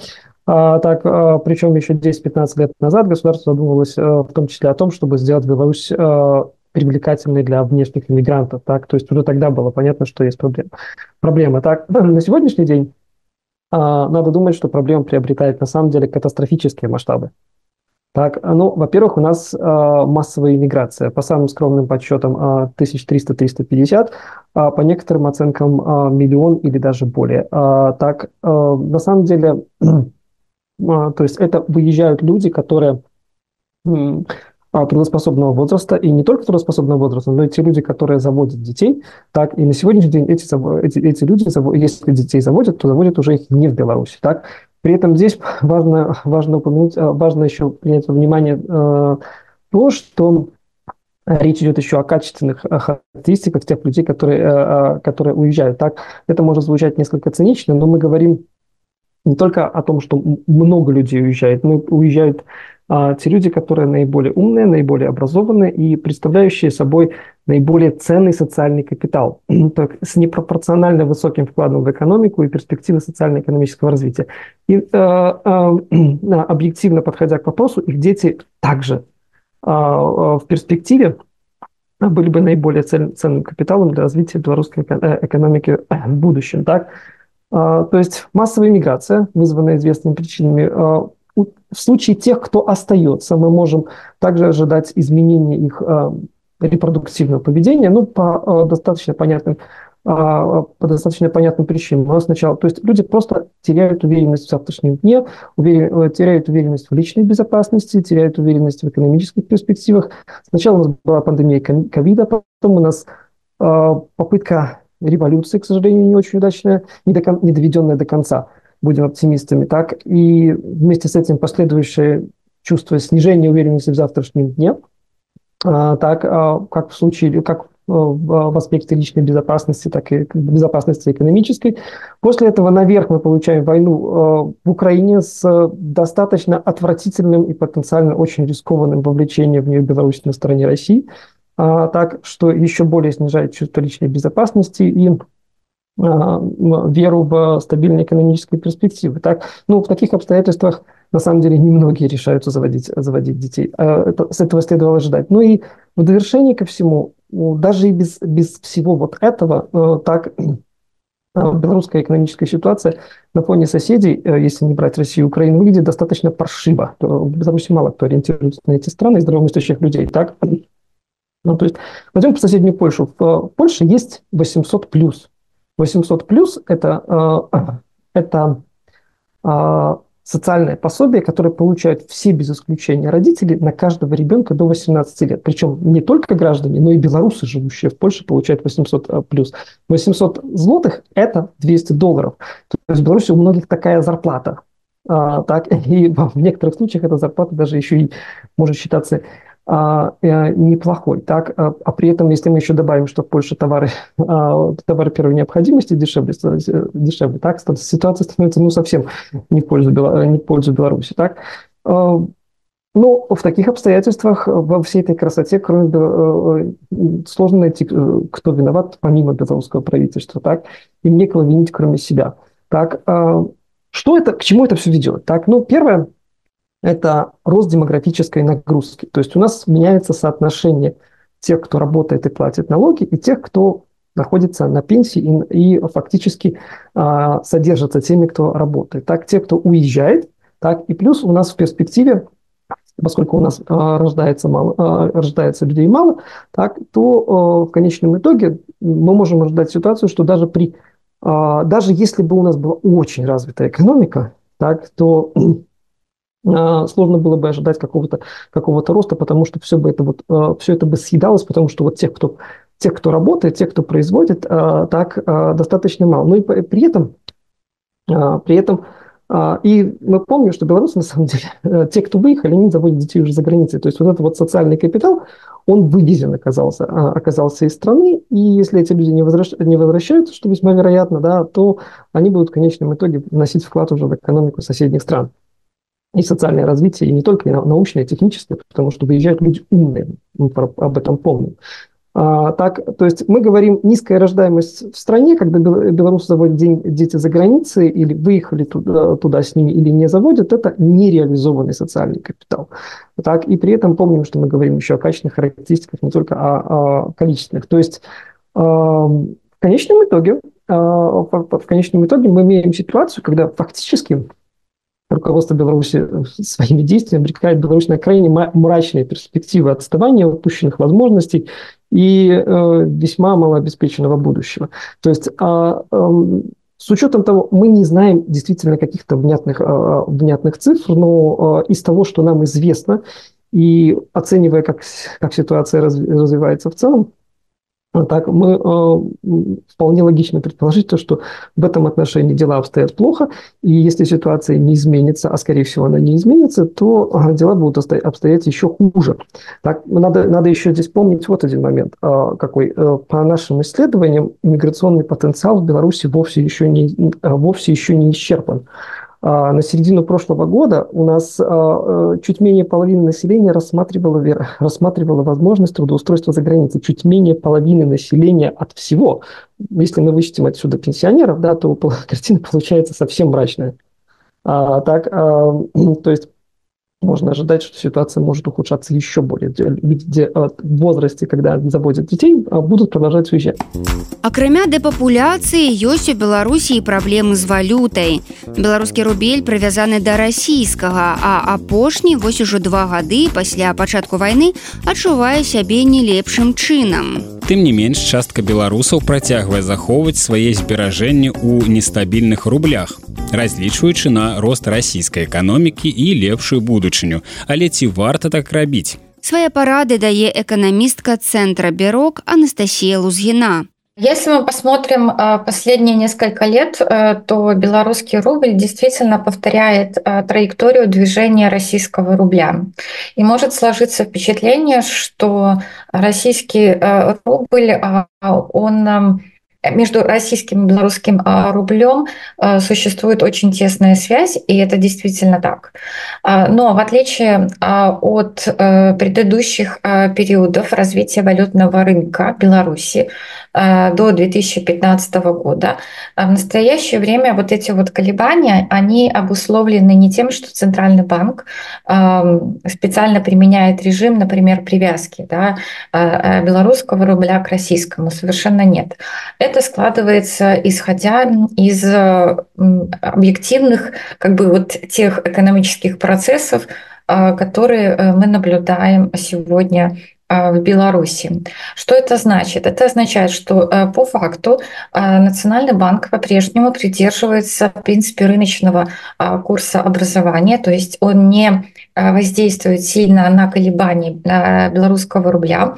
так причем еще 10-15 лет назад государство задумывалось в том числе о том чтобы сделать Беларусь привлекательной для внешних иммигрантов. Так? То есть уже тогда было понятно, что есть проблема. Проблема. Так? *clears throat* На сегодняшний день а, надо думать, что проблема приобретает на самом деле катастрофические масштабы. Так, ну, во-первых, у нас э, массовая иммиграция. По самым скромным подсчетам э, 1300-350, а по некоторым оценкам э, миллион или даже более. Э, так, э, на самом деле, э, *clears throat* то есть это выезжают люди, которые а, трудоспособного возраста, и не только трудоспособного возраста, но и те люди, которые заводят детей, так, и на сегодняшний день эти, эти, эти люди, если детей заводят, то заводят уже их не в Беларуси, так. При этом здесь важно, важно упомянуть, а, важно еще принять во внимание э, то, что речь идет еще о качественных характеристиках тех людей, которые, которые уезжают. Так, это может звучать несколько цинично, но мы говорим не только о том, что много людей уезжает, но уезжают а, те люди, которые наиболее умные, наиболее образованные и представляющие собой наиболее ценный социальный капитал *clears throat* так, с непропорционально высоким вкладом в экономику и перспективы социально-экономического развития. И *clears throat* э, э, объективно подходя к вопросу, их дети также э, в перспективе были бы наиболее ценным капиталом для развития белорусской э, экономики в будущем. Так? То есть массовая миграция, вызванная известными причинами, в случае тех, кто остается, мы можем также ожидать изменения их э, репродуктивного поведения, ну, по достаточно понятным по достаточно понятным причинам. У сначала, то есть люди просто теряют уверенность в завтрашнем дне, уверен, э, теряют уверенность в личной безопасности, теряют уверенность в экономических перспективах. Сначала у нас была пандемия ковида, потом у нас попытка революции, к сожалению, не очень удачная, не, до, не доведенная до конца будем оптимистами, так и вместе с этим последующее чувство снижения уверенности в завтрашнем дне, а, так а, как в случае, как в аспекте личной безопасности, так и безопасности экономической. После этого наверх мы получаем войну а, в Украине с достаточно отвратительным и потенциально очень рискованным вовлечением в нее Беларуси на стороне России, так что еще более снижает чувство личной безопасности и а, веру в стабильные экономические перспективы. Так? Ну, в таких обстоятельствах на самом деле немногие решаются заводить, заводить детей. А, это, с этого следовало ожидать. Ну и в довершение ко всему, даже и без, без всего вот этого, э, так а, белорусская экономическая ситуация на фоне соседей, э, если не брать Россию и Украину, выглядит достаточно паршиво. В Беларуси мало кто ориентируется на эти страны здравомыслящих людей. Так? Ну, то есть, возьмем соседнюю Польшу. В Польше есть 800 плюс 800 плюс это, э, *clears throat* это э, социальное пособие, которое получают все без исключения родители на каждого ребенка до 18 лет. Причем не только граждане, но и белорусы, живущие в Польше, получают 800 э, плюс. 800 злотых – это 200 долларов. То есть в Беларуси у многих такая зарплата. А, так, *laughs* и в некоторых случаях эта зарплата даже еще и может считаться э, неплохой. Так? А, а при этом, если мы еще добавим, что в Польше товары, *laughs* а, товары первой необходимости дешевле, дешевле так? ситуация становится ну, совсем не в пользу, не в пользу Беларуси. Так? Ну, в таких обстоятельствах во всей этой красоте, кроме э, сложно найти, э, кто виноват, помимо белорусского правительства, так, и некого винить, кроме себя. Так, что это, к чему это все ведет? Так, ну, первое, это рост демографической нагрузки. То есть у нас меняется соотношение тех, кто работает и платит налоги, и тех, кто находится на пенсии и, и фактически а, содержится теми, кто работает. Так, те, кто уезжает, так, и плюс у нас в перспективе, поскольку у нас а, рождается, мало, а, рождается людей мало, так, то а, в конечном итоге мы можем ожидать ситуацию, что даже при а, даже если бы у нас была очень развитая экономика, так, то сложно было бы ожидать какого-то какого роста, потому что все бы это вот а, все это бы съедалось, потому что вот тех, кто тех, кто работает, тех, кто производит, а, так достаточно мало. Ну и при этом при этом и мы помним, что белорусы, на самом деле, *laughs* те, кто выехали, они заводят детей уже за границей. То есть вот этот вот социальный капитал, он вывезен оказался, оказался из страны, и если эти люди не, возвращ... не возвращаются, что весьма вероятно, да, то они будут в конечном итоге вносить вклад уже в экономику соседних стран и социальное развитие, и не только научное, и техническое, потому что выезжают люди умные, мы об этом помним. А, так, то есть мы говорим низкая рождаемость в стране, когда белорусы заводят день, дети за границей или выехали туда, туда с ними или не заводят, это нереализованный социальный капитал. Так, и при этом помним, что мы говорим еще о качественных характеристиках, не только о, о количественных. То есть э, в конечном итоге, э, в конечном итоге мы имеем ситуацию, когда фактически руководство Беларуси э, своими действиями обрекает Беларусь на крайне мрачные перспективы отставания, упущенных возможностей и э, весьма малообеспеченного будущего. То есть э, э, с учетом того, мы не знаем действительно каких-то внятных, э, внятных цифр, но э, из того, что нам известно, И оценивая, как, как ситуация развивается в целом, так мы э, вполне логично предположить то, что в этом отношении дела обстоят плохо, и если ситуация не изменится, а скорее всего она не изменится, то э, дела будут обстоять еще хуже. Так, надо, надо еще здесь помнить вот один момент, э, какой. Э, по нашим исследованиям, иммиграционный потенциал в Беларуси вовсе еще не, э, вовсе еще не исчерпан. А, на середину прошлого года у нас а, э, чуть менее половины населения рассматривало, рассматривало возможность трудоустройства за границей. Чуть менее половины населения от всего. Если мы вычтем отсюда пенсионеров, да, то *laughs* картина получается совсем мрачная. А, так, *clears throat* то есть можно ожидать, что ситуация может ухудшаться еще более. Люди в возрасте, когда заводят детей, будут продолжать уезжать. Акрамя дэпапуляцыі ёсць у Беларусі праблемы з валютай. Беларускі рубель прывязаны да расійскага, а апошні вось ужо два гады пасля пачатку вайны адчувае сябе не лепшым чынам. Тым не менш частка беларусаў працягвае захоўваць свае зберажэнні ў нестабільных рублях, разлічваючы на рост расійскай эканомікі і лепшую будучыню, але ці варта так рабіць? Свае парады дае эканамістка цэнтра бярок Анастасія Лузгіна. Если мы посмотрим э, последние несколько лет, э, то белорусский рубль действительно повторяет э, траекторию движения российского рубля. И может сложиться впечатление, что российский рубль, он между российским и белорусским а, рублем а, существует очень тесная связь, и это действительно так. А, но в отличие от э, предыдущих периодов развития валютного рынка Беларуси до 2015 года, в настоящее время вот эти вот колебания, они обусловлены не тем, что Центральный банк специально применяет режим, например, привязки да, белорусского рубля к российскому. Совершенно нет. Это это складывается исходя из объективных как бы вот тех экономических процессов, а, которые э, мы наблюдаем сегодня в Беларуси. Что это значит? Это означает, что э, по факту Национальный банк по-прежнему придерживается в принципе рыночного курса образования, то есть он не воздействует сильно на колебания белорусского рубля.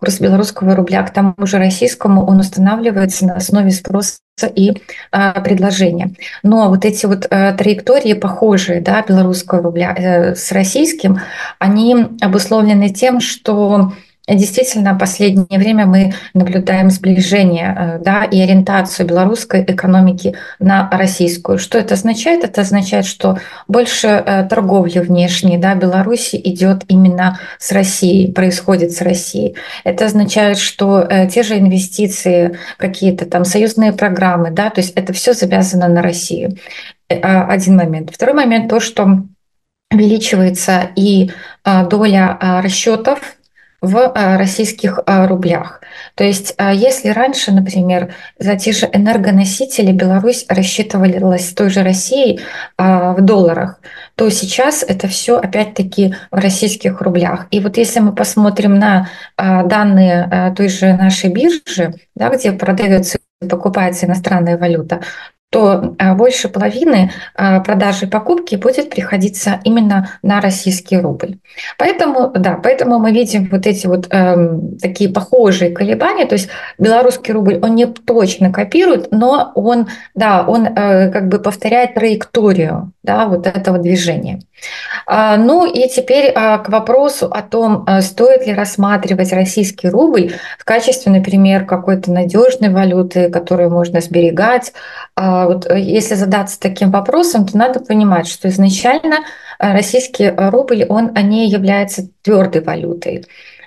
Курс белорусского рубля к тому же российскому он устанавливается на основе спроса и э, предложения. Но вот эти вот э, траектории похожие, да, белорусского рубля э, с российским, они обусловлены тем, что Действительно, в последнее время мы наблюдаем сближение э, да, и ориентацию белорусской экономики на российскую. Что это означает? Это означает, что больше э, торговли внешней да, Беларуси идет именно с Россией, происходит с Россией. Это означает, что э, те же инвестиции, какие-то там союзные программы, да, то есть это все завязано на Россию. Один момент. Второй момент то, что увеличивается и доля расчетов в э, российских э, рублях. То есть э, если раньше, например, за те же энергоносители Беларусь рассчитывалась с той же Россией в долларах, то сейчас это все опять-таки в российских рублях. И вот если мы посмотрим на данные той же нашей биржи, да, где продается покупается иностранная валюта, то а, больше половины а, продажи и покупки будет приходиться именно на российский рубль. Поэтому, да, поэтому мы видим вот эти вот э, такие похожие колебания. То есть белорусский рубль, он не точно копирует, но он, да, он э, как бы повторяет траекторию да, вот этого движения. А, ну и теперь а, к вопросу о том, а, стоит ли рассматривать российский рубль в качестве, например, какой-то надежной валюты, которую можно сберегать. Вот э, если задаться таким вопросом, то надо понимать, что изначально российский рубль, он не является твердой валютой.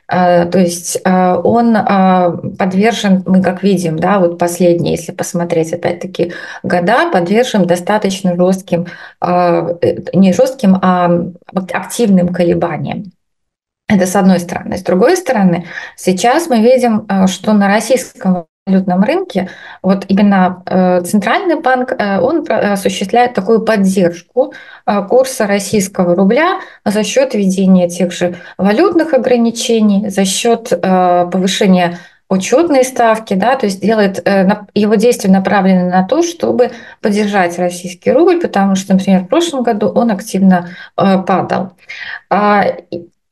А, то есть а, он а, подвержен, мы как видим, да, вот последние, если посмотреть опять-таки года, подвержен достаточно жестким, э, не жестким, а активным колебаниям. Это с одной стороны. С другой стороны, сейчас мы видим, что на российском валютном рынке, вот именно э, Центральный банк, э, он осуществляет такую поддержку э, курса российского рубля за счет введения тех же валютных ограничений, за счет повышения учетные ставки, да, то есть делает его действия направлены на то, чтобы поддержать российский рубль, потому что, например, в прошлом году он активно падал.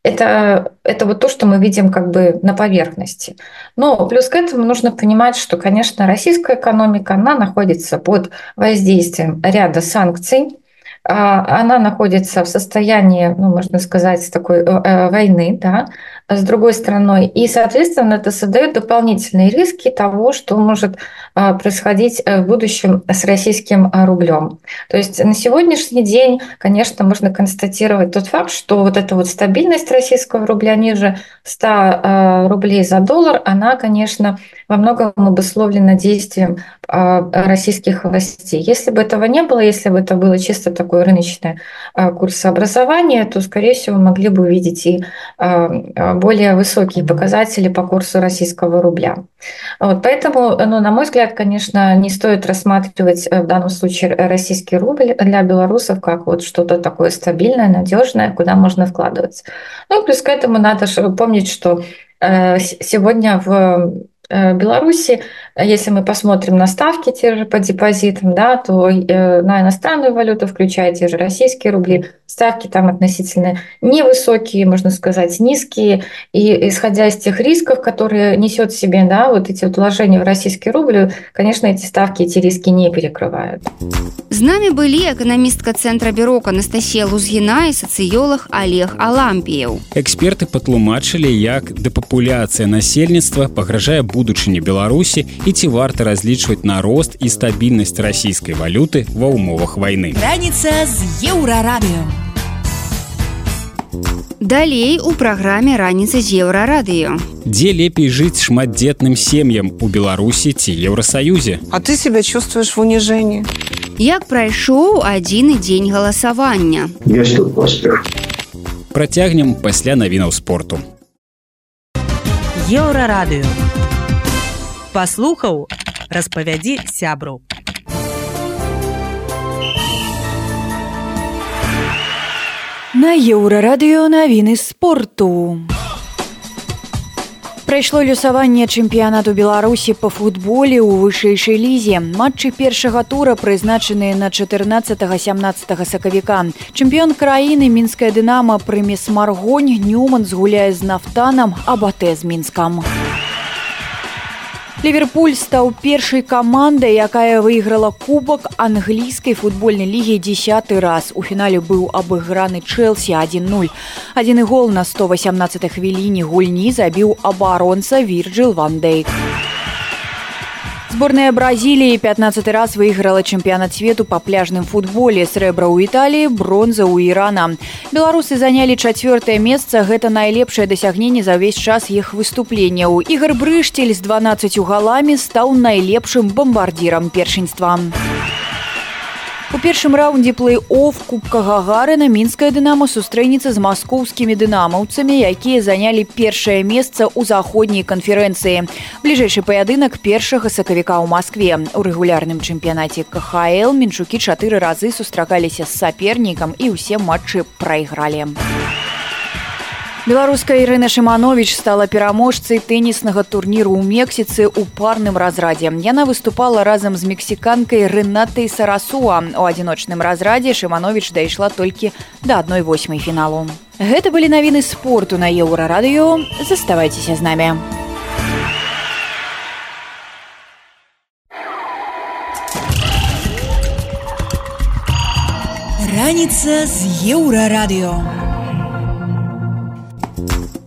Это, это вот то, что мы видим как бы на поверхности. Но плюс к этому нужно понимать, что, конечно, российская экономика, она находится под воздействием ряда санкций, а, она находится в состоянии, ну, можно сказать, такой э, э, войны, да, с другой стороной. И, соответственно, это создает дополнительные риски того, что может а, происходить э, в будущем с российским а, рублем. То есть на сегодняшний день, конечно, можно констатировать тот факт, что вот эта вот стабильность российского рубля ниже 100 рублей за доллар, она, конечно, во многом обусловлена действием российских властей. Если бы этого не было, если бы это было чисто такое рыночное курсообразование, то, скорее всего, могли бы увидеть и более высокие показатели по курсу российского рубля. Вот, поэтому, ну, на мой взгляд, конечно, не стоит рассматривать э, в данном случае российский рубль для белорусов как вот что-то такое стабильное, надежное, куда можно вкладываться. Ну и плюс к этому надо помнить, что э, сегодня в Э, Беларуси, если мы посмотрим на ставки те же по депозитам, да, то э, на иностранную валюту, включая те же российские рубли, ставки там относительно невысокие, можно сказать, низкие. И исходя из тех рисков, которые несет в себе да, вот эти вот вложения в российский рубль, конечно, эти ставки, эти риски не перекрывают. З нами былі эканамістка цэнтра бюрок Анастасія Лузгіна і сацыёлог Олег Алампіяў. Эксперты патлумачылі, як дэпапуляцыя насельніцтва пагражае будучыні Беларусі І ці варта разлічваць на рост і стабільнасць расійскай валюты ва ўмовах вайны. Раніца з еўрарадыё. Далей у праграме раніца з еўрарадыё. Дзе лепей жыць шматдзетным сем'ям у Беларусі ці Еўросаюзе. А ты себя чувствуешь в унижении? Як прайшоў адзіны дзень галасавання. Ёсць тут поспех. Працягнем пасля навінаў спорту. Еўрарадыё. Паслухаў, распавядзі сябру. На еўрарадыё навіны спорту. Прайшло люсаванне чэмпіянату беларусі па футболе ў вышэйшай лізе матчы першага тура прызначаныя на 14 17 сакавіка чэмпіён краіны мінская дынама прымес маргонь нюман згуляе з нафтанам абатэ з мінскам Ліверпуль стаў першай камандай, якая выйграла кубак англійскай футбольнай лігі десятый раз. У фінале быў абыграны Чэлсі 1-0. Адзіны гол на 118 хвіліне гульні забіў абаронца Вірджил Вандейк. Сборная Бразіліі 15 раз выйграла чэмпіянат свету па пляжным футболе срэбра ў Італіі, бронза ў Ірана. Беларусы занялі чацвёртае месца, гэта найлепшае дасягненне за ўвесь час іх выступленняў. Ігар Брыштель з 12 галамі стаў найлепшым бамбардзірам першынства. У першым раўндзе плэй-офф кубка гагарына мінская дынама сустрэнецца з маскоўскімі дынамаўцамі, якія занялі першае месца ў заходняй канферэнцыі. Бліжэйшы паядынак першага сакавіка ў Маскве. У рэгулярным чэмпіянаце КХЛ менчукі чатыры разы сустракаліся з сапернікам і ўсе матчы прайгралі. Беларуская Ірына Шманович стала пераможцай тэніснага турніру ў Мексіцы ў парным разрадзе. Яна выступала разам з мексіканкай Рынатай Сарасуа. У адзіночным разрадзе Шманович дайшла толькі да адной восьмай фіналу. Гэта былі навіны спорту на еўрарадыё. Заставайцеся з намі. Раніца з еўрарадыё.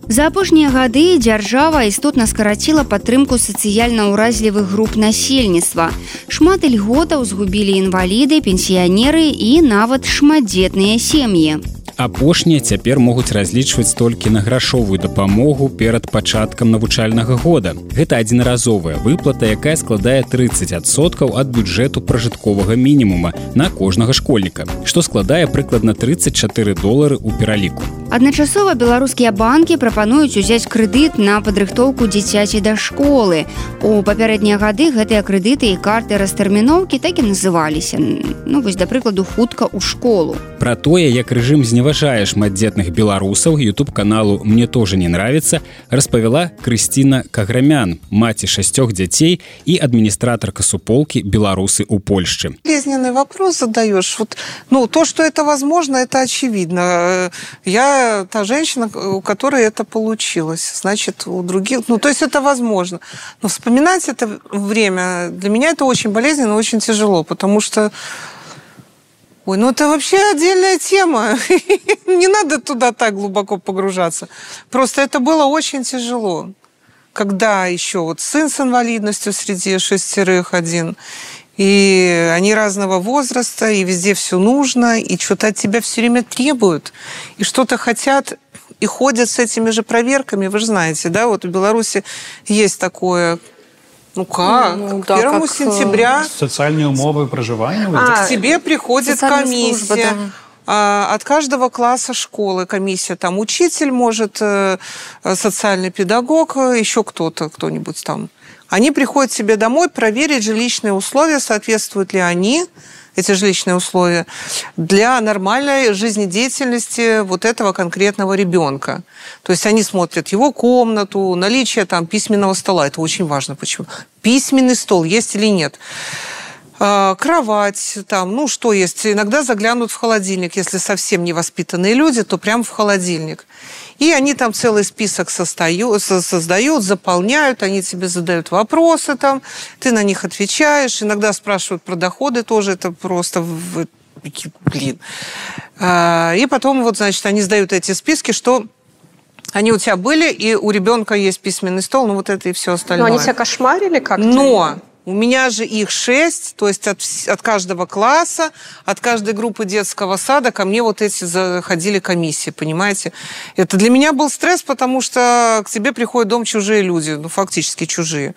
За апошнія гады дзяржава істотна скараціла падтрымку сацыяльна ўразлівых груп насельніцтва. Шмат льготаў згубілі інваліды, пенсіянеры і нават шматдзетныя сем'і апошнія цяпер могуць разлічваць толькі на грашовую дапамогу перад пачаткам навучальнага года. Гэта адзінаразовая выплата якая складае 30соткаў ад бюджэту пражытковага мінімума на кожнага школьніка што складае прыкладна 34 долары ў пераліку. Адначасова беларускія банкі прапануюць узяць крэдыт на падрыхтоўку дзіцяці да школы. У папярэднія гады гэтыя крэдыты і карты растэрміноўкі так і называліся. Ну вось да прыкладу хутка ў школу. Про тое як рэжым зневажання зневажае шматдзетных беларусаў youtube каналу мне тоже не нравится распавяла Крысціна каграмян маці шасцёх дзяцей і адміністратарка суполки беларусы у Польшчы болезненный вопрос задаешь вот ну то что это возможно это очевидно я та женщина у которой это получилось значит у других ну то есть это возможно но вспоминать это время для меня это очень болезненно очень тяжело потому что Ой, ну это вообще отдельная тема. *laughs* Не надо туда так глубоко погружаться. Просто это было очень тяжело. Когда еще вот сын с инвалидностью среди шестерых один, и они разного возраста, и везде все нужно, и что-то от тебя все время требуют, и что-то хотят, и ходят с этими же проверками, вы же знаете, да, вот в Беларуси есть такое, ну как? Ну, к да, 1 как... сентября... Э, социальные умовы проживания? А, к тебе приходит комиссия. Служба, да. А, от каждого класса школы комиссия. Там учитель может, э, социальный педагог, еще кто-то, кто-нибудь там. Они приходят себе домой проверить жилищные условия, соответствуют ли они эти жилищные условия, для нормальной жизнедеятельности вот этого конкретного ребенка. То есть они смотрят его комнату, наличие там письменного стола. Это очень важно. Почему? Письменный стол есть или нет кровать, там, ну, что есть. Иногда заглянут в холодильник. Если совсем невоспитанные люди, то прям в холодильник. И они там целый список состою, создают, заполняют, они тебе задают вопросы там, ты на них отвечаешь. Иногда спрашивают про доходы тоже, это просто блин. А, и потом вот, значит, они сдают эти списки, что они у тебя были, и у ребенка есть письменный стол, ну вот это и все остальное. Но они себя кошмарили как-то? Но у меня же их шесть, то есть от, от каждого класса, от каждой группы детского сада ко мне вот эти заходили комиссии, понимаете? Это для меня был стресс, потому что к тебе приходят дом чужие люди, ну, фактически чужие.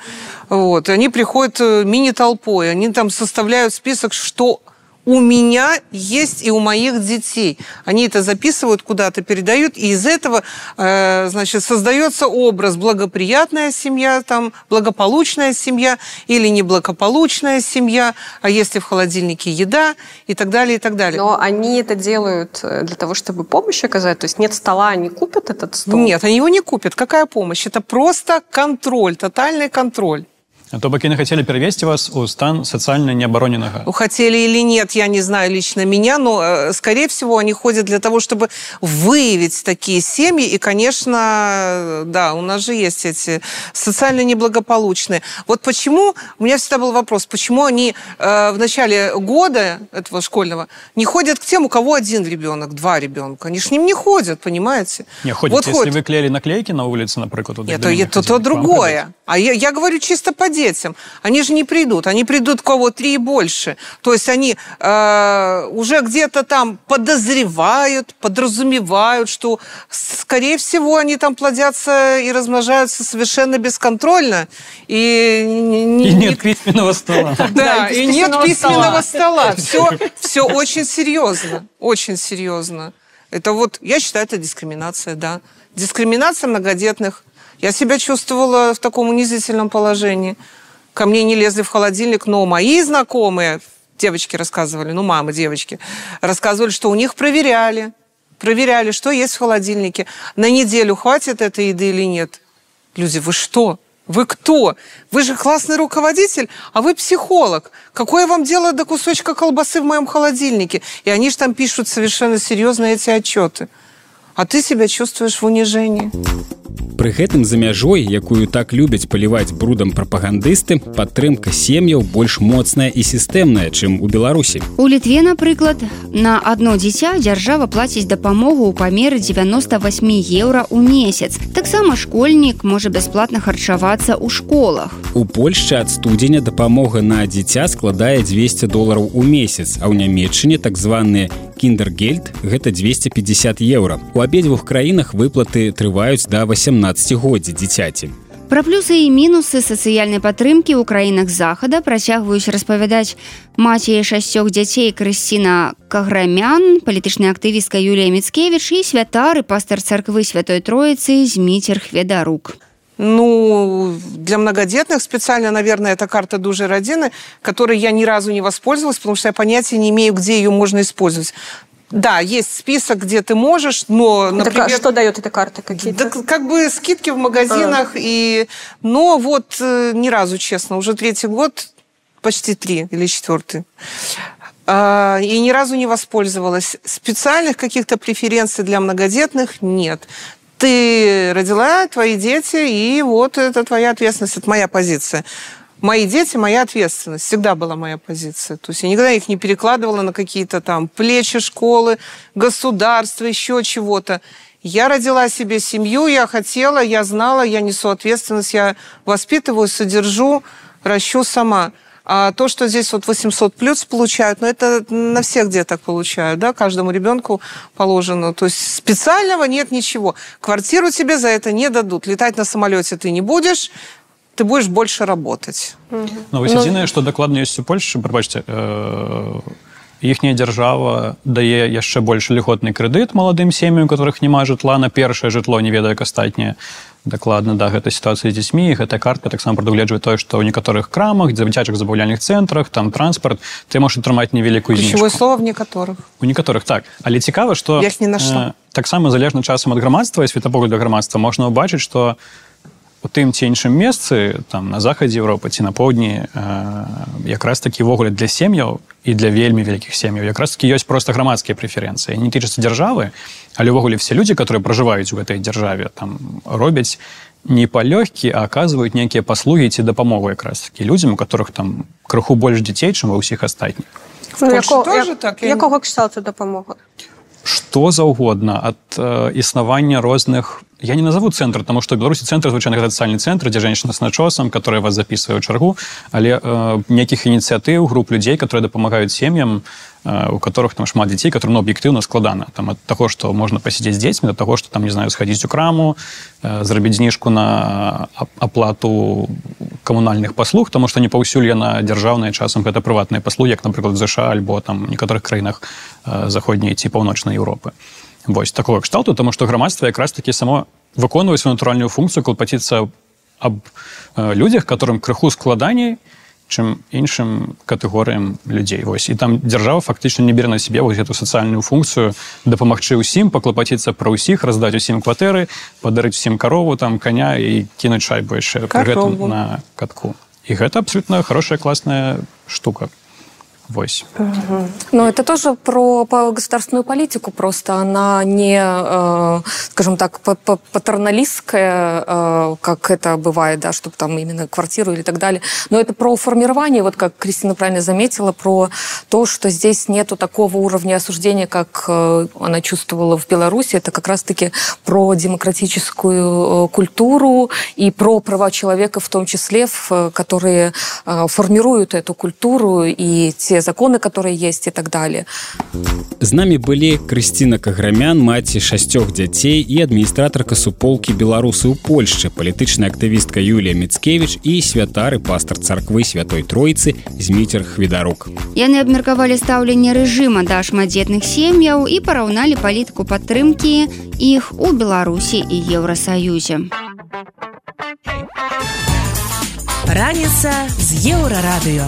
Вот. И они приходят э, мини-толпой, они там составляют список, что у меня есть и у моих детей. Они это записывают куда-то, передают, и из этого, э, значит, создается образ благоприятная семья, там, благополучная семья или неблагополучная семья, а если в холодильнике еда и так далее, и так далее. Но они это делают э, для того, чтобы помощь оказать? То есть нет стола, они купят этот стол? Нет, они его не купят. Какая помощь? Это просто контроль, тотальный контроль. То бок яны хацелі перавесці вас у стан социально неабароненага ну, хотели или нет я не знаю лично меня но э, скорее всего они ходят для того чтобы выявить такие семьи. И конечно да у нас же есть эти социально неблагополучные. Вот почему у меня всегда был вопрос почему они э, в начале года этого школьного не ходят к тем у кого один ребенок два ребенка. Они с ним не ходят понимаете? Не ходят, вот если ходят. вы клеили наклейки на улице например нет то, то, то другое. а я, я говорю чисто по детям. Они же не придут. Они придут кого три и больше. То есть они э, уже где-то там подозревают, подразумевают, что, скорее всего, они там плодятся и размножаются совершенно бесконтрольно. И, *laughs* и нет письменного стола. Да, и нет письменного стола. *laughs* Все, все очень серьезно. Очень серьезно. Это вот, я считаю, это дискриминация, да. Дискриминация многодетных. Я себя чувствовала в таком унизительном положении ко мне не лезли в холодильник, но мои знакомые, девочки рассказывали, ну, мамы, девочки, рассказывали, что у них проверяли, проверяли, что есть в холодильнике. На неделю хватит этой еды или нет. Люди, вы что? Вы кто? Вы же классный руководитель, а вы психолог. Какое вам дело до кусочка колбасы в моем холодильнике? И они же там пишут совершенно серьезно эти отчеты. А ты себя чувствуешь в унижении. Пры гэтым за мяжой, якую так любяць паліваць брудам прапагандысты, падтрымка сем'яў больш моцная і сістэмная, чым у Беларусі. У літве, напрыклад, на адно дзіця дзяржава плаціць дапамогу ў памеры 98 еўра ў месяц. Таксама школьнік можа бясплатна харчавацца ў школах. У Польшчы ад студзеня дапамога на дзіця складае 200 долараў у месяц, а ў нямметчыне так званыя кіндергельд гэта 250 еўра. У абедзвюх краінах выплаты трываюць да 18годдзя дзіцяці. Пра плюсы і мінусы сацыяльнай падтрымкі ў краінах захада працягваюць распавядаць маці шасцёх дзяцей Крысціна Каграмян, палітычная актывістка Юлія Міцкевіч і святары пастар царквы святой троіцы Зміцер Хведарук. Ну, для многодетных специально, наверное, это карта дужей родины, которой я ни разу не воспользовалась, потому что я понятия не имею, где ее можно использовать. Да, есть список, где ты можешь, но, например... Так, а что дает эта карта? Какие-то? Да, как бы скидки в магазинах, а. и... но вот э, ни разу, честно, уже третий год, почти три или четвертый. А, и ни разу не воспользовалась. Специальных каких-то преференций для многодетных нет. Ты родила, твои дети, и вот это твоя ответственность, это моя позиция мои дети, моя ответственность. Всегда была моя позиция. То есть я никогда их не перекладывала на какие-то там плечи школы, государства, еще чего-то. Я родила себе семью, я хотела, я знала, я несу ответственность, я воспитываю, содержу, ращу сама. А то, что здесь вот 800 плюс получают, ну это на всех деток получают, да, каждому ребенку положено. То есть специального нет ничего. Квартиру тебе за это не дадут. Летать на самолете ты не будешь, ты будешь больше работать. Ну, вось адзінае, што дакладна ёсць у Польшы, прабачце, э, іхняя дзяржава дае яшчэ больш льготны крэдыт маладым сем'ям, у которых няма жытла. На першае жытло, не ведае як астатняе. Дакладна да гэта сітуацыя з дзецьмі. Гэта картка таксама прадугледжвае тое што ў некаторых крамах дзе дзіцячых забаўляльных цэнтрах там транспарт ты можаш атрымаць невялікую слова в некаторых. У некаторых так. Але цікава што не нашла э, таксама залежна часам ад грамадства і светапогляду грамадства можна ўбачыць што у тым ці іншым месцы там на захадзе Еўропы ці на поўдні э, якраз такі ввогуле для сем'яў і для вельмі вялікіх сем'яў. Якраз таки ёсць просто грамадскія прэферэнцыі не тычацца дзяржавы але ўвогуле все людзі которые пражываюць у гэтай дзяржаве там робяць не палёгкі а аказваюць нейкія паслугі ці дапамогу якраз таки людзям у которых там крыху больш дзяцей чым ва ўсіх астатніх ну, так, якога кшталту дапамога што заўгодна ад э, існавання розных я не назову цэнтр тому что беларусі цэнтр звычайны сацыяльны цэнтр дзе женщина с начосам которые вас записываю чаргу. Але э, нейкіх ініцыятыў груп людзей которые дапамагаюць сем'ям э, у которых там шмат дзяцей которые ну, аб'ектыўна складана. Там ад таго что можна пасядзець з дзецьмі до того что там не знаю схадзіць у краму э, зрабіць зніжку на аплату камунальных паслуг тому что не паўсюль яна дзяржаўная часам гэта прыватныя паслуги як напрыклад ЗША альбо там некаторых краінах э, заходняй ці паўночнай Еўропы вось такого кшталту тому что грамадства якраз таки само выконваць натуральную функцию клопаціцца аб э, людях которым крыху складаней чым іншым катэгорыям людзей. Вось і там дзяржава фактычна не бере на себе вось эту сацыяльную функцию дапамагчы ўсім паклапаціцца пра ўсіх раздаць усім кватэры падарыць усім карову там коня і кінуць шайбу яшчэ на катку. І гэта абсолютно хорошая класная штука Вось. Угу. Но это тоже про государственную политику просто. Она не, э, скажем так, патерналистская, э, как это бывает, да, чтобы там именно квартиру или так далее. Но это про формирование, вот как Кристина правильно заметила, про то, что здесь нету такого уровня осуждения, как э, она чувствовала в Беларуси. Это как раз-таки про демократическую культуру и про права человека в том числе, которые формируют эту культуру и те законы, которые есть и так далее. З нами былі Крысціна Каграмян, маці шасцёх дзяцей і адміністратарка суполкі беларусы ў Польшчы, палітычная актывістка Юлія Мецкевіч і святары пастар царквы святой тройцы Зміцер Хвідарук. Яны абмеркавалі стаўленне рэжыма да шматдзетных сем'яў і параўналі палітыку падтрымкі іх у Беларусі і Еўрасаюзе. Раніца з еўрарадыё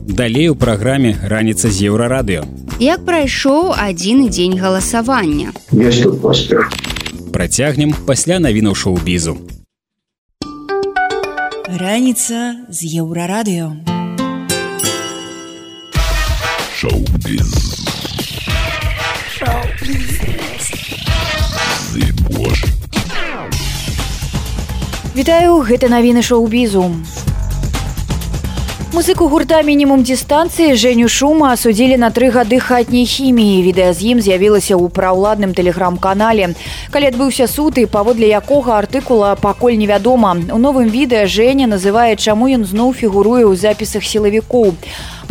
далей у праграме раніца з еўрарадыё. Як прайшоў адзін дзень галасавання? Працягнем пасля навінаў шоу-бізу. Раніца з еўрарадыё. Вітаю гэта навіны шоу-бізу Музыку гурта мінімум дыстанцыі Жэню шума асудзілі на тры гады хатняй хіміі. Відэа з ім з'явілася ў праўладным тэлеграм-канале. Калі адбыўся суд і паводле якога артыкула пакуль невядома. У новым відэа Жэня называе, чаму ён зноў фігуруе ў запісах сілавікоў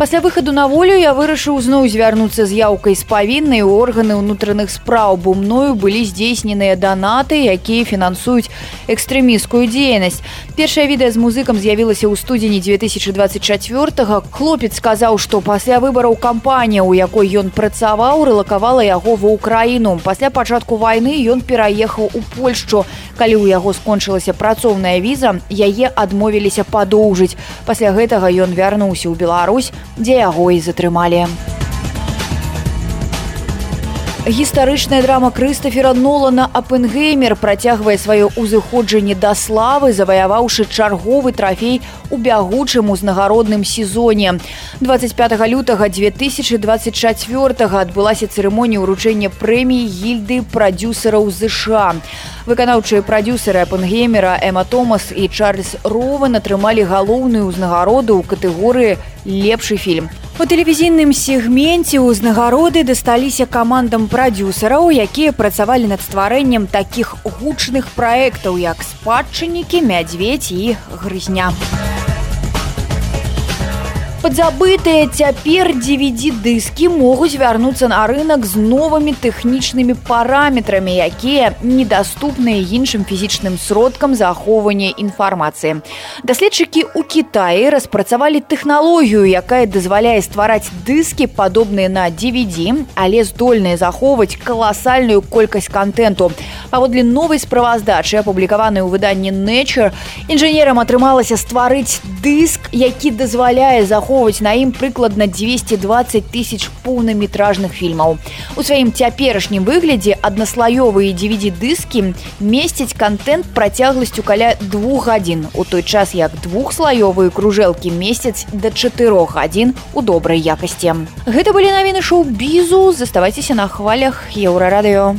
пасля выхаду на волю я вырашыў зноў звярнуцца з яўкай з павіннай. Органы ўнутраных спраў бо мною былі здзейсненыя данаты якія фінансуюць экстрэміскую дзейнасць. Першае відэа з музыкам з'явілася ў студзені 2024 хлопец сказаў што пасля выбараў кампанія у якой ён працаваў рэлакавала яго ва ўкраіну. Пасля пачатку вайны ён пераехаў у польшчу. Калі ў яго скончылася працоўная віза яе адмовіліся падоўжыць. Пасля гэтага ён вярнуўся ў Беларусь дзе яго і затрымалі. гістарычная драма крыстафера нолана апенгеймер працягвае сваё ўзыходжанне да славы заваяваўшы чарговы трафей у бягучым узнагародным сезоне 25 лютага 2024 адбылася цырымонія ўручэння прэміі гільды прадюсераў ЗША выканаўчыя прадюсеры апенгеймера эма томас і чарльз рован атрымалі галоўную ўзнагароду ў катэгорыі лепшы фільм у тэлевізійным сегменце ўзнагароды дасталіся камандам прадюсераў якія працавалі над стварэннем такіх гучных праектаў як спадчыннікі мядзведь і грызня Падзабытыя цяпер DVD-дыскі могуць вярнуцца на рынок з новымі тэхнічнымі параметрамі, якія недаступныя іншым фізічным сродкам захоўвання інфармацыі. Даследчыкі ў Кіаі распрацавалі тэхналогію, якая дазваляе ствараць дыскі падобныя на DVD, але здольныя захоўваць каласальную колькасць контенту. Паводле новай справаздачы, апублікаванай у выданні Nature, інжынерам атрымалася стварыць дыск, які дазваляе захоўваць ахоўваць на ім прыкладна 220 тысяч поўнаметражных фільмаў. У сваім цяперашнім выглядзе аднаслаёвыя DVD-дыскі месяць контент працягласцю каля двух гадзін. У той час як двухслаёвыя кружэлкі месяц да чатырох гадзін у добрай якасці. Гэта былі навіны шоу-бізу, заставайцеся на хвалях еўрарадыё.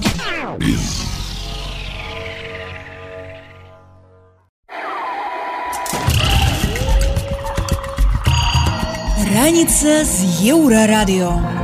Раніца з еўрарадыё.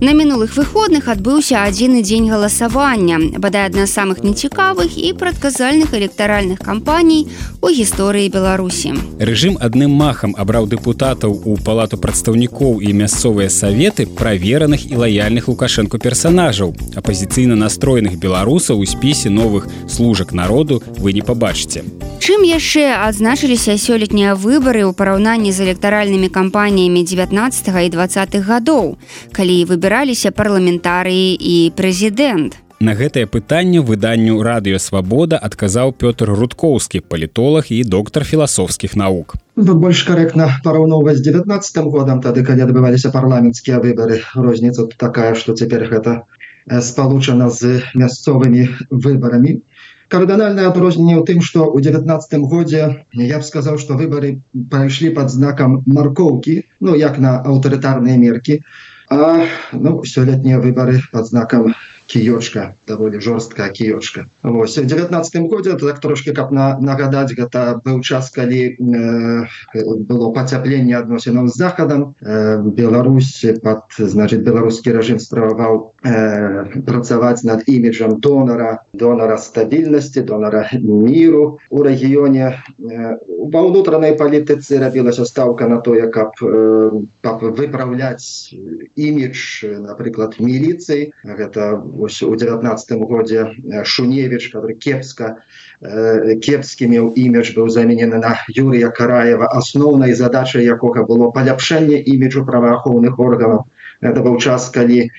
На мінулых выходных адбыўся адзіны дзень галасавання, бадай адна з самых нецікавых і прадказальных электаральных кампаній у гісторыі Беларусі. Рэжым адным махам абраў дэпутатаў у палату прадстаўнікоў і мясцовыя саветы правераных і лаяльных лукашэнку персанажаў. Апазіцыйна настроеных беларусаў у спісе новых служак народу вы не пабачыце. Чым яшчэ адзначыліся сёлетнія выбары ў параўнанні з электаральнымі кампаніямі 19 і 20 гадоў, калі выбіралі збіраліся парламентарыі і прэзідэнт. На гэтае пытанне выданню радыёвабода адказаў Пётр рудкоўскі палітолог і доктар філасофскіх навук. Тут больш карэктна параўноўваць з 19 годам тады калі адбываліся парламенцкія выбары розніца такая што цяпер гэта спалучана з мясцовымі выбарамі кардынальнае адрозненне ў тым што ў 19 годзе я б сказаў што выбары прайшлі под знакам маркоўкі ну як на аўтарытарныя меркі А ну, сёлетнія выбары под знаком кіёчка даволі жорсткая кіёчка Вось в девятнадцатым годзе так трошки каб на нагадаць гэта быў час калі э, было пацяпленне адносінаў з захадам э, Беларусь под значит беларускі рэжым справаваў э, працаваць над іміджам донора донора стабільнасці донора міру у рэгіёне э, ва ўнутранай палітыцы рабілася стаўка на тое каб э, выпраўляць імідж напрыклад міліцыі гэта вось у девятнадцатым годзе шуневич который кепска кепскі меў імідж быў заменены на юрия караева. Асноўнай задачай якога было паляпшэнне іміджу праваахоўных органаў. Это быў час калі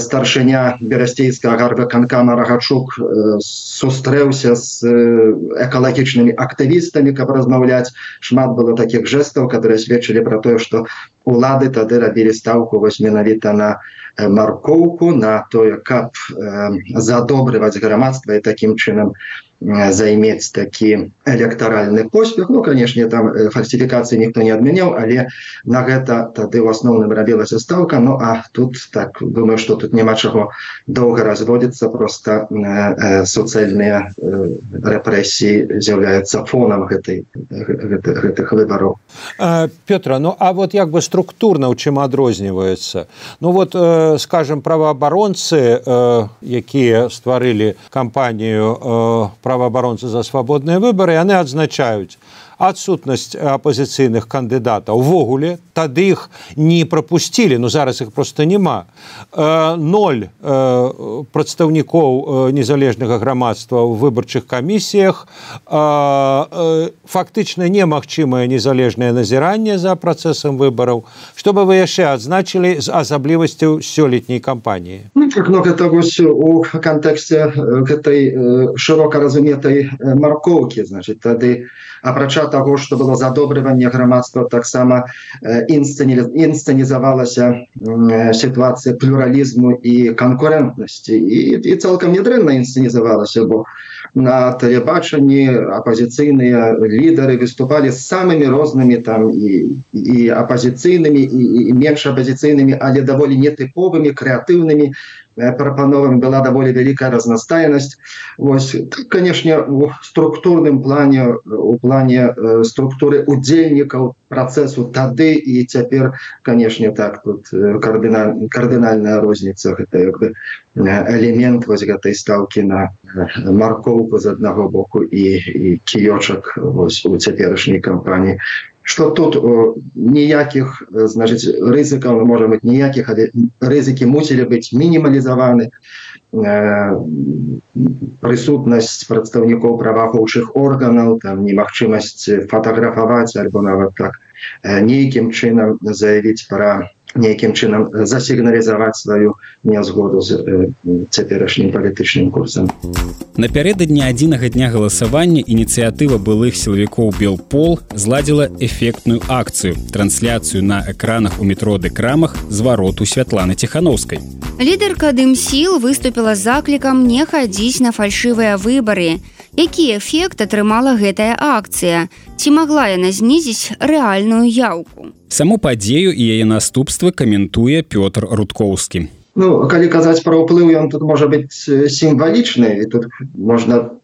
старшыня берасцейскага гарга канкама рагачук сустрэўся з экалагічнымі актывістамі каб размаўляць. Шмат было таких жестаў которые сведчылі про тое что улады тады рабілі стаўку вось менавіта на маркоўку на тое каб задобрываць грамадства і таким чынам займець такі электаральны поспех. Ну канешне там фальсифікацыі ніхто не адмяняў але на гэта тады ў асноўным рабілася стаўка. Ну а тут так думаю что тут няма чаго доўга разводіцца просто суцэльныя рэпрэсіі з'яўляюцца фонам гэтай гэтых выбараў. Петра Ну а вот як бы структурна у чым адрозніваецца? Ну вот скажем праваабаронцы якія стварылі кампанію про праваабаронцы за свабодныя выбары яны адзначаюць адсутнасць апозіцыйных кандыдатаў увогуле тады іх не пропусцілі но зараз их просто няма ноль прадстаўнікоў незалежнага грамадства ў выбарчых камісіях фактычна немагчымае незалежнае назіранне за працэсам выбараў чтобы вы яшчэ адзначылі з асаблівасцю сёлетняй кампаніі ну, гэта вось у кантэксце гэтай шырока разуметай маркоўкі значит тады апрача апрача таго што было задобрыванне грамадства таксама інсцэнізавалася сітуацыя плюралізму і канкурентнасці і, і цалкам нядрэнна інсцэнізавалася бо на тэлебачанні апазіцыйныя лідары выступалі з самымі рознымі там і, і апазіцыйнымі і, і менш апазіцыйнымі але даволі нетыповымі крэатыўнымі прапановым была даволі вялікая разнастайнасць Вось канешне у структурным плане у плане структуры удзельнікаў працэсу тады і цяпер канешне так тут кардыналь кардынальная розніца гэта як бы элемент вось гэтай стаўкі на маркоўку з аднаго боку і, і кіёчак у цяперашняй кампаніі. Что тут ніякіх значыць рызыкаў можа быть ніякіх рызыкі мусілі быць мінімалізаваны прысутнасць прадстаўнікоў праваахоўчых органаў там немагчымасць фатаграфаваць альбо нават так нейкім чынам заявіць пра нейкім чынам засігналізаваць сваю нязгоду з цяперашнім палітычным курсам напярэдадні адзінага дня галасавання ініцыятыва былых сілавікоў белпол зладзіла эфектную акцыю трансляцыю на экранах у метроды крамах звароту святланы ціхановскай лідарка дым сіл выступила заклікам не хадзіць на фальшывыя выбары. Які эфект атрымала гэтая акцыя? Ці магла яна знізіць рэальную яўку? Саму падзею і яе наступствы каментуе Пётр рудкоўскі. Ну калі казаць пра ўплыў ён тут можа быць сімвалічны і тут можна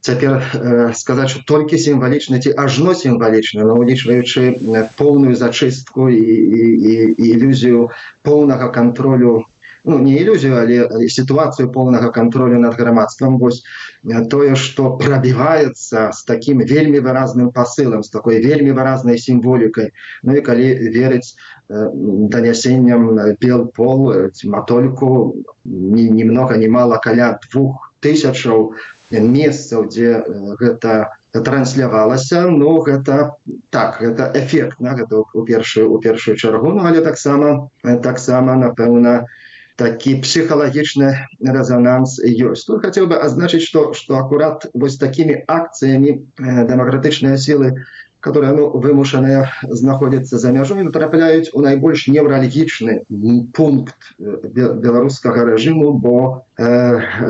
цяпер э, сказаць что толькі сімвалічна ці ажно сімвалічна но улічваючы поўную зачыстку і, і, і, і ілюзію поўнага контролю ну, не ілюзію але сітуацыю поўнага контролю над грамадствам. Вось тое что пробіваецца с таким вельмі выразным посылам с такой вельмі выразнай сімволікай. Ну і калі верыць данясенням бел пол матольку немного не мало каля двух тысячаў месцаў дзе гэта транслявалася но гэта так гэта эфектна гэта у першую у першую чаргу. Ну, але таксама таксама напэўна у такі псіхалагічны резонанс ёсць. Тут хотел бы азначыць что что акурат вось такими акцыями дэмакратычныя сілы которые ну, вымушаныя знаходзяцца за мяжой трапляюць у найбольш невральгічны пункт беларускага рэжыму бо э,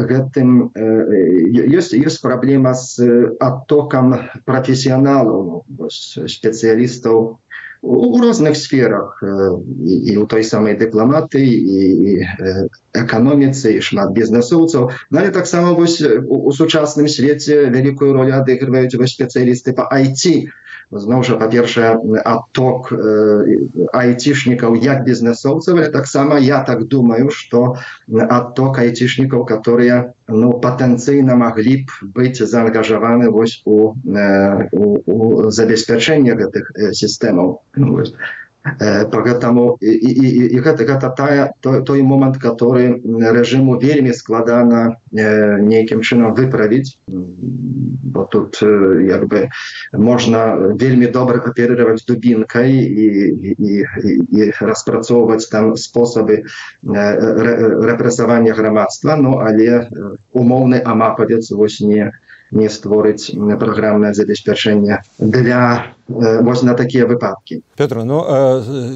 гэтым э, ёсць ёсць праблема з оттокам прафесіяналаў спецыялістаў у розных сферах і у той самай дыпламаты і эканоміцы і шмат бізнесоўцаў але таксама вось у сучасным свеце вялікую ролю адыгрываюць вось спецыялісты по айти зноў жа па-першае отток айцішнікаў як бізнесоўцаў таксама я так думаю что отток айцішнікаў которые ну патэнцыйна маглі б быць заангажаваны вось у, у, у забеспячэнне гэтых сістэмаў ну, поэтому і, і, і, і гэта гэта тая той, той момант который рэжыму вельмі складана э, нейкім чынам выправіць. Бо тут э, бы можна вельмі добра аперировать дубінкай і, і, і, і распрацоўваць там способы э, рэпрэсавання грамадства. Ну але умоўны амападец вось не не створыць праграмнае забеспячэнне для вось на такія выпадкі Петр ну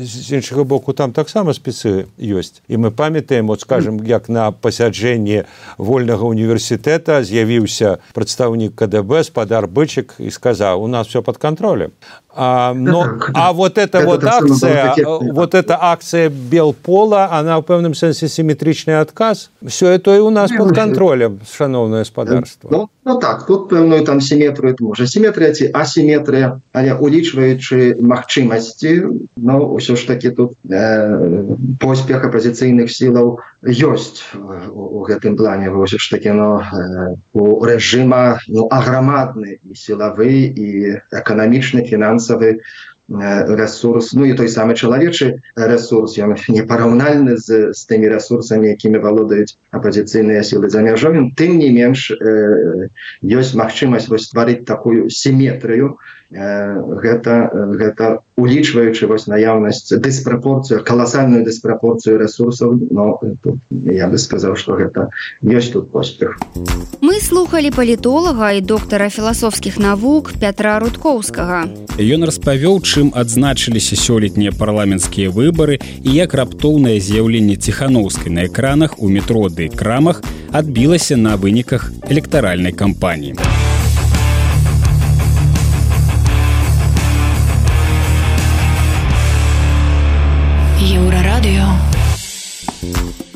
з іншага боку там таксама спецы ёсць і мы памятаем вот скажем як на пасяджэнні вольнага універсітэта з'явіўся прадстаўнік КДБ спадар бычык і сказаў у нас все под контролем А, но, так. а вот это, это вот акция, вот эта акция Белпола, она в певном сенсе симметричный отказ. Все это и у нас под контролем, шановное господарство. Ну, ну так, тут певную там симметрию, это может симметрия, асимметрия, але улічваючы магчымасці но ўсё ж таки тут э, поспех апозіцыйных сілаў ёсць у, гэтым плане вось ж таки но э, у рэжыма ну аграмадны і сілавы і эканамічны фінансавы ресурс ну і той самы чалавечы ресурс ён непараўнальны з, з тымі ресурсамі якімі валодаюць апозіцыйныя сілы за мяжовым тым не менш ёсць магчымасць вось стварыць такую сіметрыю гэта гэта улічваючы вось наяўнасць дыспрапорцыю каласальную дыспрапорцыю ресурсаў но тут, я бы сказаў что гэта ёсць тут поспех. Мы слухали палітолага і доктара філасофскіх навук пятра рудкоўскага. Ён распавёў чым адзначыліся сёлетнія парламенцкія выбары і як раптоўнае з'яўленне ціханаўскай на экранах у метроды крамах адбілася на выніках электаральнай кампаніі. еўрарадыё